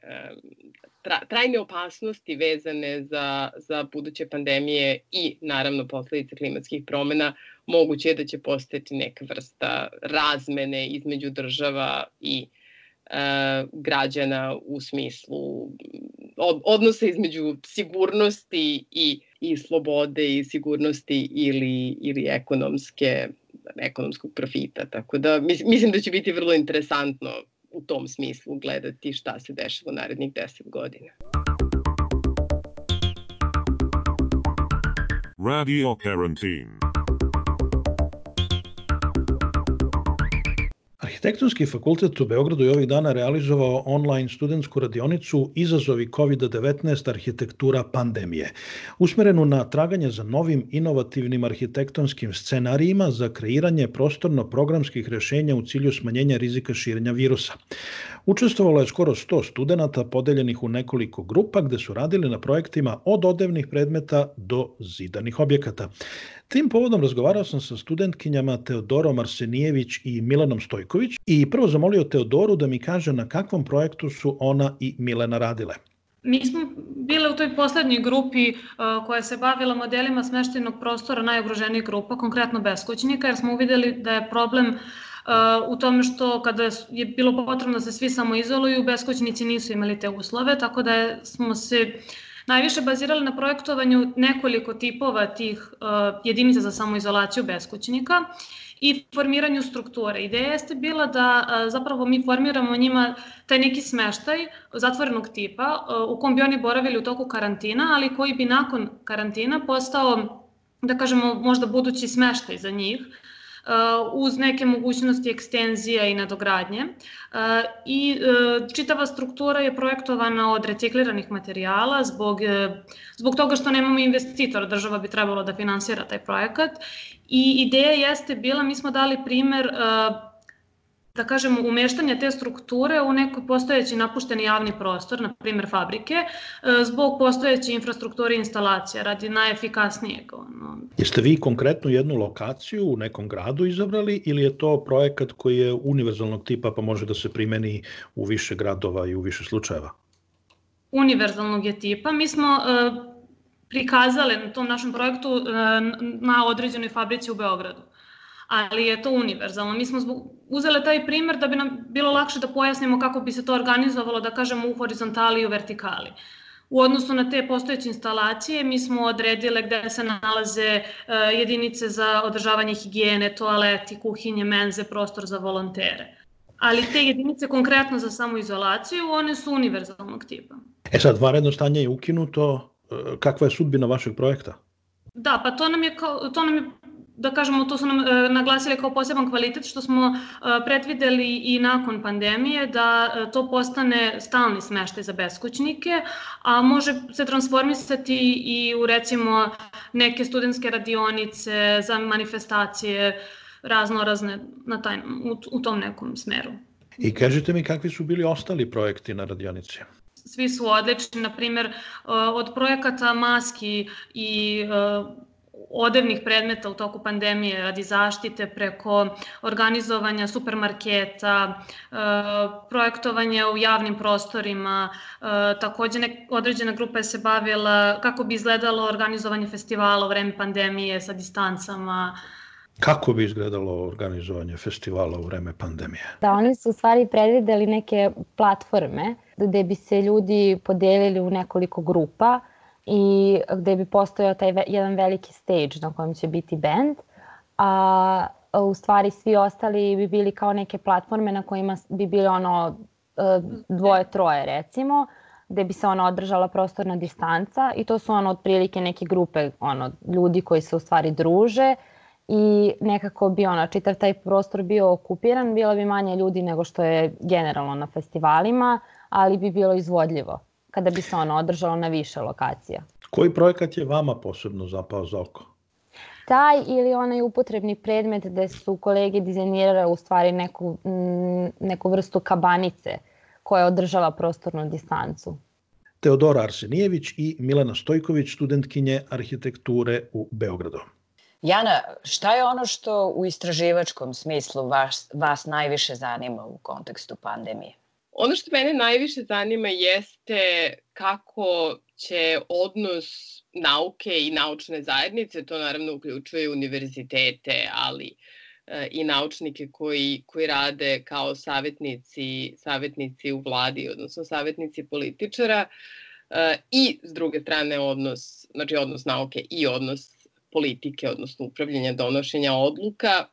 [SPEAKER 7] tra, trajne opasnosti vezane za, za buduće pandemije i naravno posledice klimatskih promena, moguće je da će postati neka vrsta razmene između država i e, građana u smislu od, odnosa između sigurnosti i, i slobode i sigurnosti ili, ili ekonomske ekonomskog profita. Tako da mislim da će biti vrlo interesantno u tom smislu gledati šta se dešava u narednih 10 godina. Radio Quarantine
[SPEAKER 6] Arhitektonski fakultet u Beogradu je ovih dana realizovao online studentsku radionicu Izazovi COVID-19 arhitektura pandemije, usmerenu na traganje za novim inovativnim arhitektonskim scenarijima za kreiranje prostorno-programskih rešenja u cilju smanjenja rizika širenja virusa. Učestvovalo je skoro 100 studenta podeljenih u nekoliko grupa gde su radili na projektima od odevnih predmeta do zidanih objekata. Tim povodom razgovarao sam sa studentkinjama Teodorom Arsenijević i Milanom Stojković i prvo zamolio Teodoru da mi kaže na kakvom projektu su ona i Milena radile.
[SPEAKER 13] Mi smo bile u toj poslednjoj grupi uh, koja se bavila modelima smeštenog prostora najugroženijih grupa, konkretno beskućnika, jer smo uvideli da je problem uh, u tome što kada je bilo potrebno da se svi samoizoluju, beskućnici nisu imali te uslove, tako da smo se najviše bazirali na projektovanju nekoliko tipova tih jedinica za samoizolaciju beskućnika i formiranju strukture. Ideja jeste bila da zapravo mi formiramo njima taj neki smeštaj zatvorenog tipa u kom bi oni boravili u toku karantina, ali koji bi nakon karantina postao da kažemo možda budući smeštaj za njih, uz neke mogućnosti ekstenzija i nadogradnje. I uh, čitava struktura je projektovana od recikliranih materijala zbog, zbog toga što nemamo investitora, država bi trebalo da finansira taj projekat. I ideja jeste bila, mi smo dali primer da kažemo, umeštanje te strukture u neki postojeći napušteni javni prostor, na primer fabrike, e, zbog postojeće infrastrukture i instalacija, radi najefikasnijeg. Ono.
[SPEAKER 6] Jeste vi konkretno jednu lokaciju u nekom gradu izabrali ili je to projekat koji je univerzalnog tipa pa može da se primeni u više gradova i u više slučajeva?
[SPEAKER 13] Univerzalnog je tipa. Mi smo e, prikazali na tom našem projektu e, na određenoj fabrici u Beogradu ali je to univerzalno. Mi smo zbog, uzele taj primer da bi nam bilo lakše da pojasnimo kako bi se to organizovalo, da kažemo, u horizontali i u vertikali. U odnosu na te postojeće instalacije mi smo odredile gde se nalaze uh, jedinice za održavanje higijene, toaleti, kuhinje, menze, prostor za volontere. Ali te jedinice konkretno za samoizolaciju, one su univerzalnog tipa.
[SPEAKER 6] E sad, varedno stanje je ukinuto. E, kakva je sudbina vašeg projekta?
[SPEAKER 13] Da, pa to nam je, kao, to nam je da kažemo, to su nam e, naglasili kao poseban kvalitet, što smo e, predvideli i nakon pandemije, da e, to postane stalni smeštaj za beskućnike, a može se transformisati i u recimo neke studentske radionice za manifestacije raznorazne na taj, u, u tom nekom smeru.
[SPEAKER 6] I kažite mi kakvi su bili ostali projekti na radionici?
[SPEAKER 13] Svi su odlični, na primjer, e, od projekata maski i e, odevnih predmeta u toku pandemije radi zaštite preko organizovanja supermarketa, e, projektovanje u javnim prostorima, e, takođe nek, određena grupa je se bavila kako bi izgledalo organizovanje festivala u vreme pandemije sa distancama,
[SPEAKER 6] Kako bi izgledalo organizovanje festivala u vreme pandemije?
[SPEAKER 14] Da, oni su u stvari predvideli neke platforme gde bi se ljudi podelili u nekoliko grupa i gde bi postojao taj ve, jedan veliki stage na kojem će biti band, a u stvari svi ostali bi bili kao neke platforme na kojima bi bili ono e, dvoje, troje recimo, gde bi se ono održala prostorna distanca i to su ono otprilike neke grupe ono, ljudi koji se u stvari druže i nekako bi ono, čitav taj prostor bio okupiran, bilo bi manje ljudi nego što je generalno na festivalima, ali bi bilo izvodljivo kada bi se ono održalo na više lokacija.
[SPEAKER 6] Koji projekat je vama posebno zapao za oko?
[SPEAKER 14] Taj ili onaj upotrebni predmet gde su kolege dizajnirale u stvari neku, neku vrstu kabanice koja održava prostornu distancu.
[SPEAKER 6] Teodora Arsenijević i Milena Stojković, studentkinje arhitekture u Beogradu.
[SPEAKER 11] Jana, šta je ono što u istraživačkom smislu vas, vas najviše zanima u kontekstu pandemije?
[SPEAKER 7] Ono što mene najviše zanima jeste kako će odnos nauke i naučne zajednice, to naravno uključuje univerzitete, ali e, i naučnike koji, koji rade kao savjetnici, savjetnici u vladi, odnosno savjetnici političara, e, i s druge strane odnos, znači odnos nauke i odnos politike, odnosno upravljanja donošenja odluka,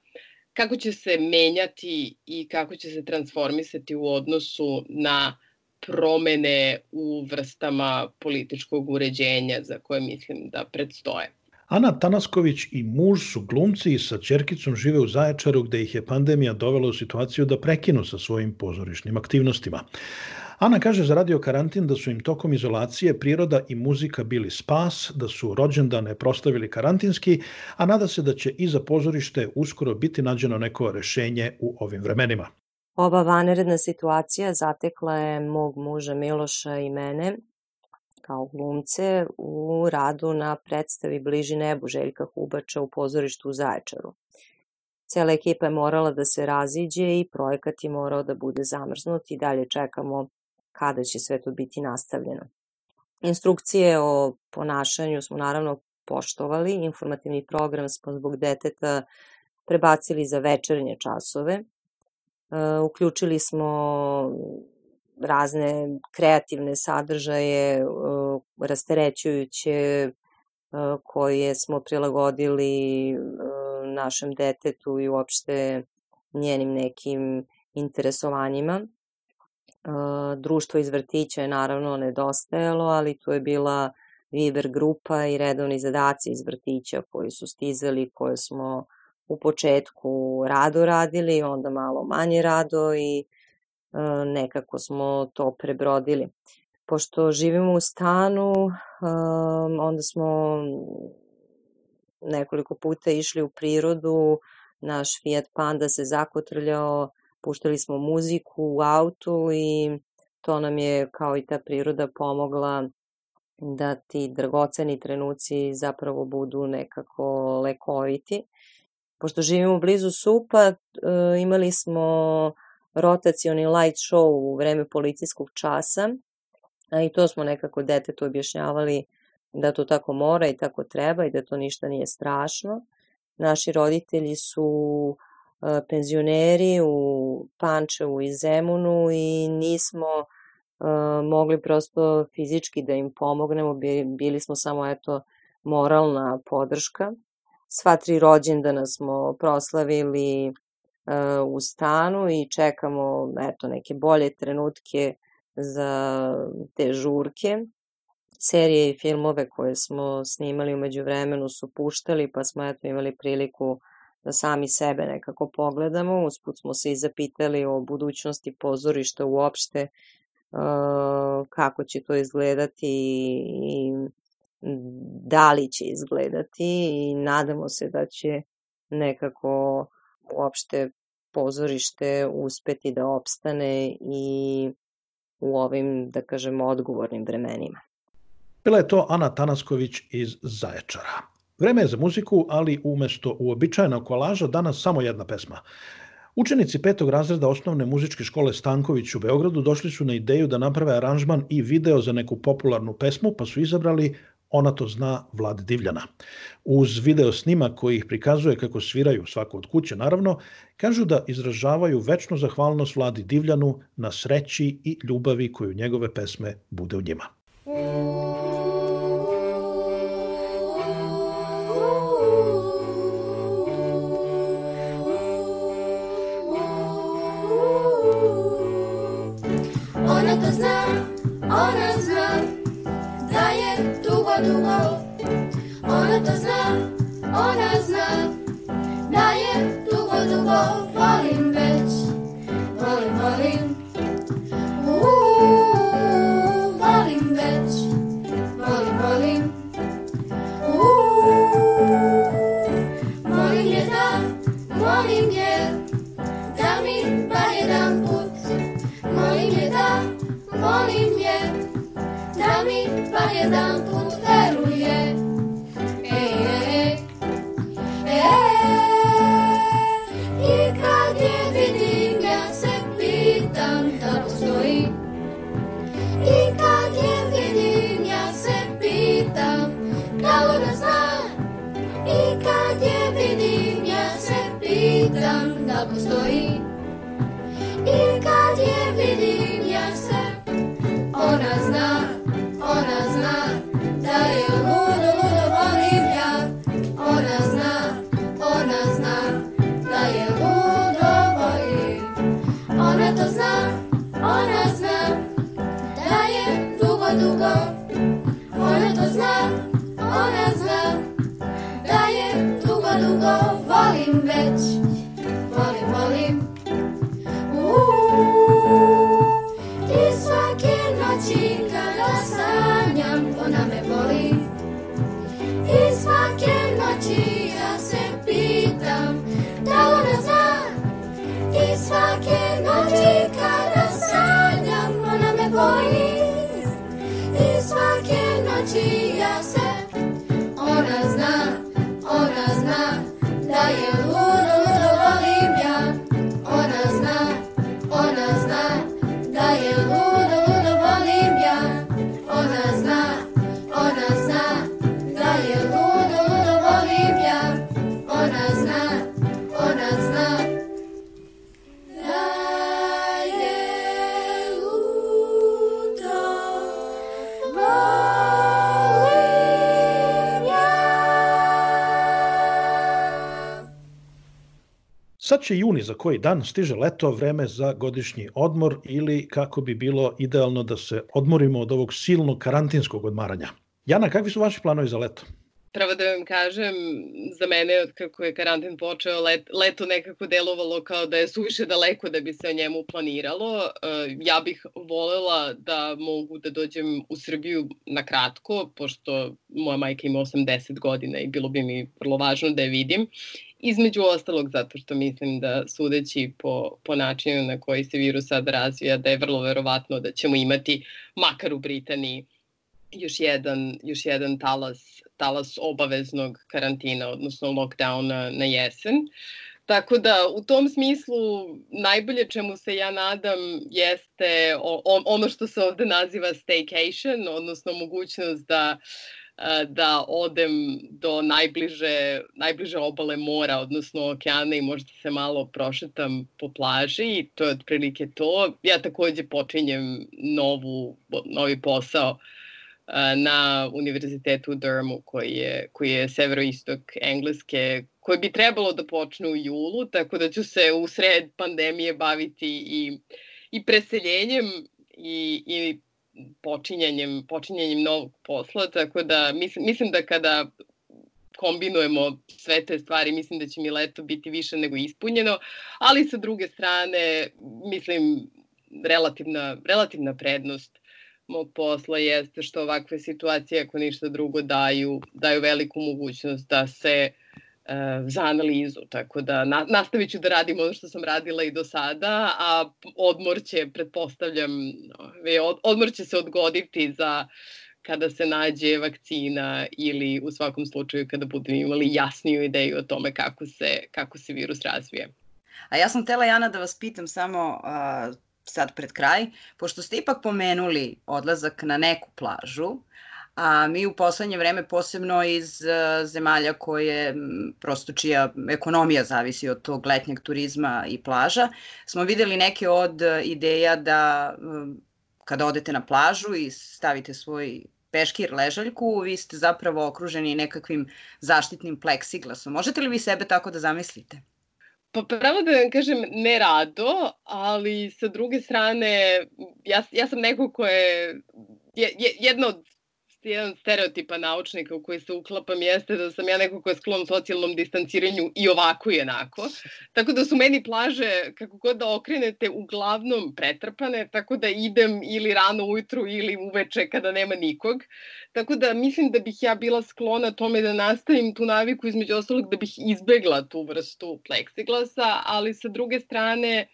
[SPEAKER 7] kako će se menjati i kako će se transformisati u odnosu na promene u vrstama političkog uređenja za koje mislim da predstoje.
[SPEAKER 6] Ana Tanasković i muž su glumci i sa čerkicom žive u Zaječaru gde ih je pandemija dovela u situaciju da prekinu sa svojim pozorišnim aktivnostima. Ana kaže za radio karantin da su im tokom izolacije priroda i muzika bili spas, da su rođendane prostavili karantinski, a nada se da će i za pozorište uskoro biti nađeno neko rešenje u ovim vremenima.
[SPEAKER 15] Ova vanredna situacija zatekla je mog muža Miloša i mene kao glumce u radu na predstavi Bliži nebu Željka Hubača u pozorištu u Zaječaru. Cela ekipa je morala da se raziđe i projekat je morao da bude zamrznut i dalje čekamo kada će sve to biti nastavljeno. Instrukcije o ponašanju smo naravno poštovali, informativni program smo zbog deteta prebacili za večernje časove. E, uključili smo razne kreativne sadržaje, e, rasterećujuće, e, koje smo prilagodili našem detetu i uopšte njenim nekim interesovanjima društvo iz vrtića je naravno nedostajalo, ali tu je bila Viber grupa i redovni zadaci iz vrtića koji su stizali, koje smo u početku rado radili, onda malo manje rado i nekako smo to prebrodili. Pošto živimo u stanu, onda smo nekoliko puta išli u prirodu, naš Fiat Panda se zakotrljao, puštali smo muziku u autu i to nam je kao i ta priroda pomogla da ti dragoceni trenuci zapravo budu nekako lekoviti. Pošto živimo blizu Supa, e, imali smo rotacioni light show u vreme policijskog časa, a i to smo nekako detetu objašnjavali da to tako mora i tako treba i da to ništa nije strašno. Naši roditelji su penzioneri u Pančevu i Zemunu i nismo mogli prosto fizički da im pomognemo, bili smo samo eto moralna podrška. Sva tri rođendana smo proslavili u stanu i čekamo eto neke bolje trenutke za te žurke. serije i filmove koje smo snimali umeđu vremenu su puštali, pa smo eto imali priliku da sami sebe nekako pogledamo. Usput smo se i zapitali o budućnosti pozorišta uopšte, kako će to izgledati i da li će izgledati i nadamo se da će nekako uopšte pozorište uspeti da opstane i u ovim, da kažemo, odgovornim vremenima.
[SPEAKER 6] Bila je to Ana Tanasković iz Zaječara. Vreme je za muziku, ali umesto uobičajenog kolaža danas samo jedna pesma. Učenici petog razreda osnovne muzičke škole Stanković u Beogradu došli su na ideju da naprave aranžman i video za neku popularnu pesmu, pa su izabrali Ona to zna Vlad Divljana. Uz video snima koji ih prikazuje kako sviraju svako od kuće, naravno, kažu da izražavaju večnu zahvalnost Vladi Divljanu na sreći i ljubavi koju njegove pesme bude u njima.
[SPEAKER 16] Ona to zna, ona zna da je dugo, dugo. Ona to zna, ona zna da je dugo, dugo. Volim već, volim, volim
[SPEAKER 6] će juni za koji dan stiže leto, vreme za godišnji odmor ili kako bi bilo idealno da se odmorimo od ovog silnog karantinskog odmaranja. Jana, kakvi su vaši planovi za leto?
[SPEAKER 7] Pravo da vam kažem, za mene od kako je karantin počeo, let, leto nekako delovalo kao da je suviše daleko da bi se o njemu planiralo. E, ja bih volela da mogu da dođem u Srbiju na kratko, pošto moja majka ima 80 godina i bilo bi mi vrlo važno da je vidim. Između ostalog zato što mislim da sudeći po, po načinu na koji se virus sad razvija, da je vrlo verovatno da ćemo imati, makar u Britaniji, još jedan, još jedan talas, talas obaveznog karantina, odnosno lockdowna na jesen. Tako da u tom smislu najbolje čemu se ja nadam jeste on, ono što se ovde naziva staycation, odnosno mogućnost da da odem do najbliže, najbliže obale mora, odnosno okeana i možda se malo prošetam po plaži i to je otprilike to. Ja takođe počinjem novu, novi posao na univerzitetu u Durhamu koji je, koji je severoistok Engleske, koji bi trebalo da počne u julu, tako da ću se u sred pandemije baviti i, i preseljenjem i, i počinjanjem, počinjanjem novog posla, tako da mislim, mislim da kada kombinujemo sve te stvari, mislim da će mi leto biti više nego ispunjeno, ali sa druge strane, mislim, relativna, relativna prednost mog posla jeste što ovakve situacije, ako ništa drugo, daju, daju veliku mogućnost da se uh, za analizu, tako da na, nastavit ću da radim ono što sam radila i do sada, a odmor će, pretpostavljam, od, odmor će se odgoditi za kada se nađe vakcina ili u svakom slučaju kada budemo imali jasniju ideju o tome kako se, kako se virus razvije.
[SPEAKER 10] A ja sam tela, Jana, da vas pitam samo uh, sad pred kraj, pošto ste ipak pomenuli odlazak na neku plažu, a mi u poslednje vreme posebno iz uh, zemalja koje prosto čija ekonomija zavisi od tog letnjeg turizma i plaža, smo videli neke od ideja da kada odete na plažu i stavite svoj peškir ležaljku, vi ste zapravo okruženi nekakvim zaštitnim pleksiglasom. Možete li vi sebe tako da zamislite?
[SPEAKER 7] Pa pravo da vam kažem, ne rado, ali sa druge strane, ja, ja sam neko ko je, je, jedna od jedan stereotipa naučnika u koji se uklapam jeste da sam ja neko ko je sklon socijalnom distanciranju i ovako i onako. Tako da su meni plaže, kako god da okrenete, uglavnom pretrpane, tako da idem ili rano ujutru ili uveče kada nema nikog. Tako da mislim da bih ja bila sklona tome da nastavim tu naviku između ostalog da bih izbegla tu vrstu pleksiglasa, ali sa druge strane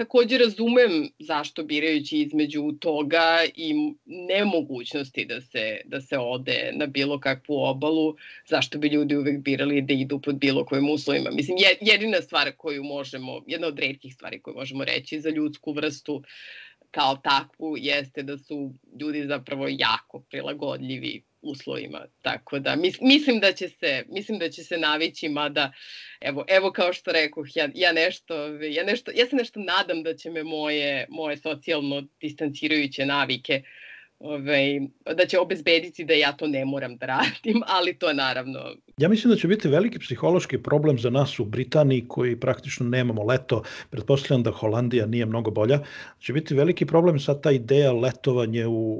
[SPEAKER 7] takođe razumem zašto birajući između toga i nemogućnosti da se, da se ode na bilo kakvu obalu, zašto bi ljudi uvek birali da idu pod bilo kojim uslovima. Mislim, jedina stvar koju možemo, jedna od redkih stvari koju možemo reći za ljudsku vrstu kao takvu jeste da su ljudi zapravo jako prilagodljivi uslovima. Tako da mis, mislim da će se mislim da će se navići mada evo evo kao što rekoh ja ja nešto ja nešto ja se nešto nadam da će me moje moje socijalno distancirajuće navike ovaj, da će obezbediti da ja to ne moram da radim, ali to naravno...
[SPEAKER 6] Ja mislim da će biti veliki psihološki problem za nas u Britaniji koji praktično nemamo leto. Pretpostavljam da Holandija nije mnogo bolja. Će biti veliki problem sa ta ideja letovanje u,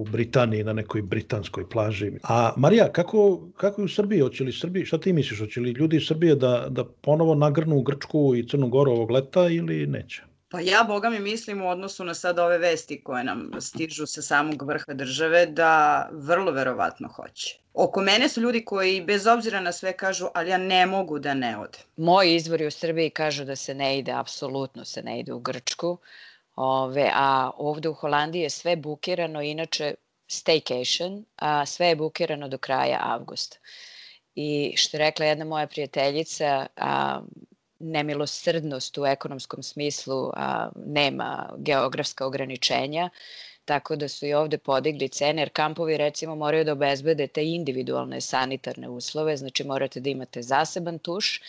[SPEAKER 6] u Britaniji na nekoj britanskoj plaži. A Marija, kako, kako je u Srbiji? Hoće li Srbiji, šta ti misliš? Hoće li ljudi iz Srbije da, da ponovo nagrnu Grčku i Crnu Goru ovog leta ili neće?
[SPEAKER 10] Pa ja, boga mi mislim u odnosu na sad ove vesti koje nam stižu sa samog vrha države da vrlo verovatno hoće. Oko mene su ljudi koji bez obzira na sve kažu, ali ja ne mogu da ne ode.
[SPEAKER 11] Moji izvori u Srbiji kažu da se ne ide, apsolutno se ne ide u Grčku, ove, a ovde u Holandiji je sve bukirano, inače staycation, a sve je bukirano do kraja avgusta. I što je rekla jedna moja prijateljica, a, nemilosrdnost u ekonomskom smislu a, nema geografska ograničenja, tako da su i ovde podigli cene, jer kampovi recimo moraju da obezbede te individualne sanitarne uslove, znači morate da imate zaseban tuš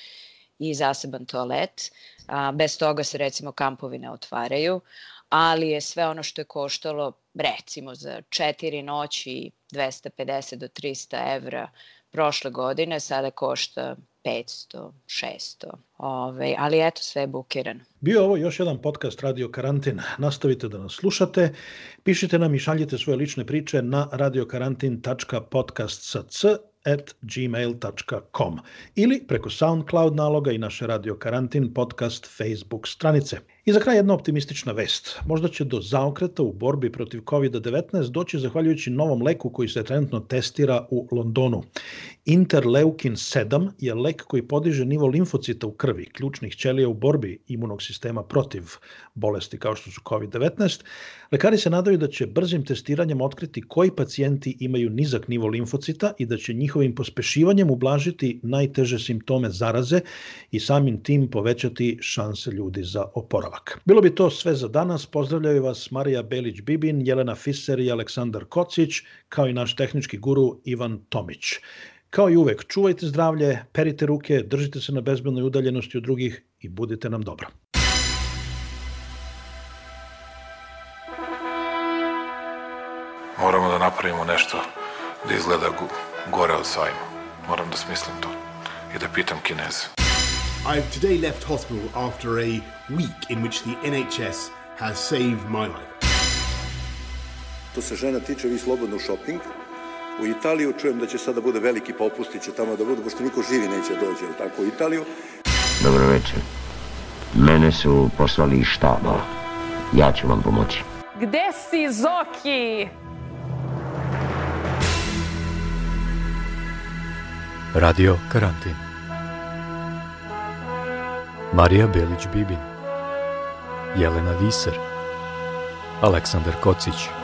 [SPEAKER 11] i zaseban toalet, a, bez toga se recimo kampovi ne otvaraju, ali je sve ono što je koštalo recimo za četiri noći 250 do 300 evra prošle godine, sada košta 500, 600. Ove, ali eto, sve je bukirano.
[SPEAKER 6] Bio ovo još jedan podcast Radio Karantin. Nastavite da nas slušate. Pišite nam i šaljite svoje lične priče na radiokarantin.podcast sa c at gmail.com ili preko SoundCloud naloga i naše Radio Karantin podcast Facebook stranice. I za kraj jedna optimistična vest. Možda će do zaokreta u borbi protiv COVID-19 doći zahvaljujući novom leku koji se trenutno testira u Londonu. Interleukin 7 je lek koji podiže nivo limfocita u krvi, ključnih ćelija u borbi imunog sistema protiv bolesti kao što su COVID-19. Lekari se nadaju da će brzim testiranjem otkriti koji pacijenti imaju nizak nivo limfocita i da će njihovim pospešivanjem ublažiti najteže simptome zaraze i samim tim povećati šanse ljudi za oporavak. Bilo bi to sve za danas. Pozdravljaju vas Marija Belić-Bibin, Jelena Fiser i Aleksandar Kocić, kao i naš tehnički guru Ivan Tomić. Kao i uvek, čuvajte zdravlje, perite ruke, držite se na bezbednoj udaljenosti od drugih i budite nam dobro.
[SPEAKER 1] Moramo da napravimo nešto da izgleda gore od sajma. Moram da smislim to i da pitam Kineze.
[SPEAKER 2] I've today left hospital after a week in which the NHS has saved my life.
[SPEAKER 3] Što se žena tiče, vi slobodno u shopping. U Italiju čujem da će sada bude veliki popusti, će tamo da budu, pošto niko živi neće dođe, jel tako, u Italiju.
[SPEAKER 4] Dobro večer. Mene su poslali iz štaba. Ja ću vam pomoći.
[SPEAKER 5] Gde si, Zoki?
[SPEAKER 8] Radio karantin. Marija Belić-Bibin. Jelena Viser. Aleksandar Kocić.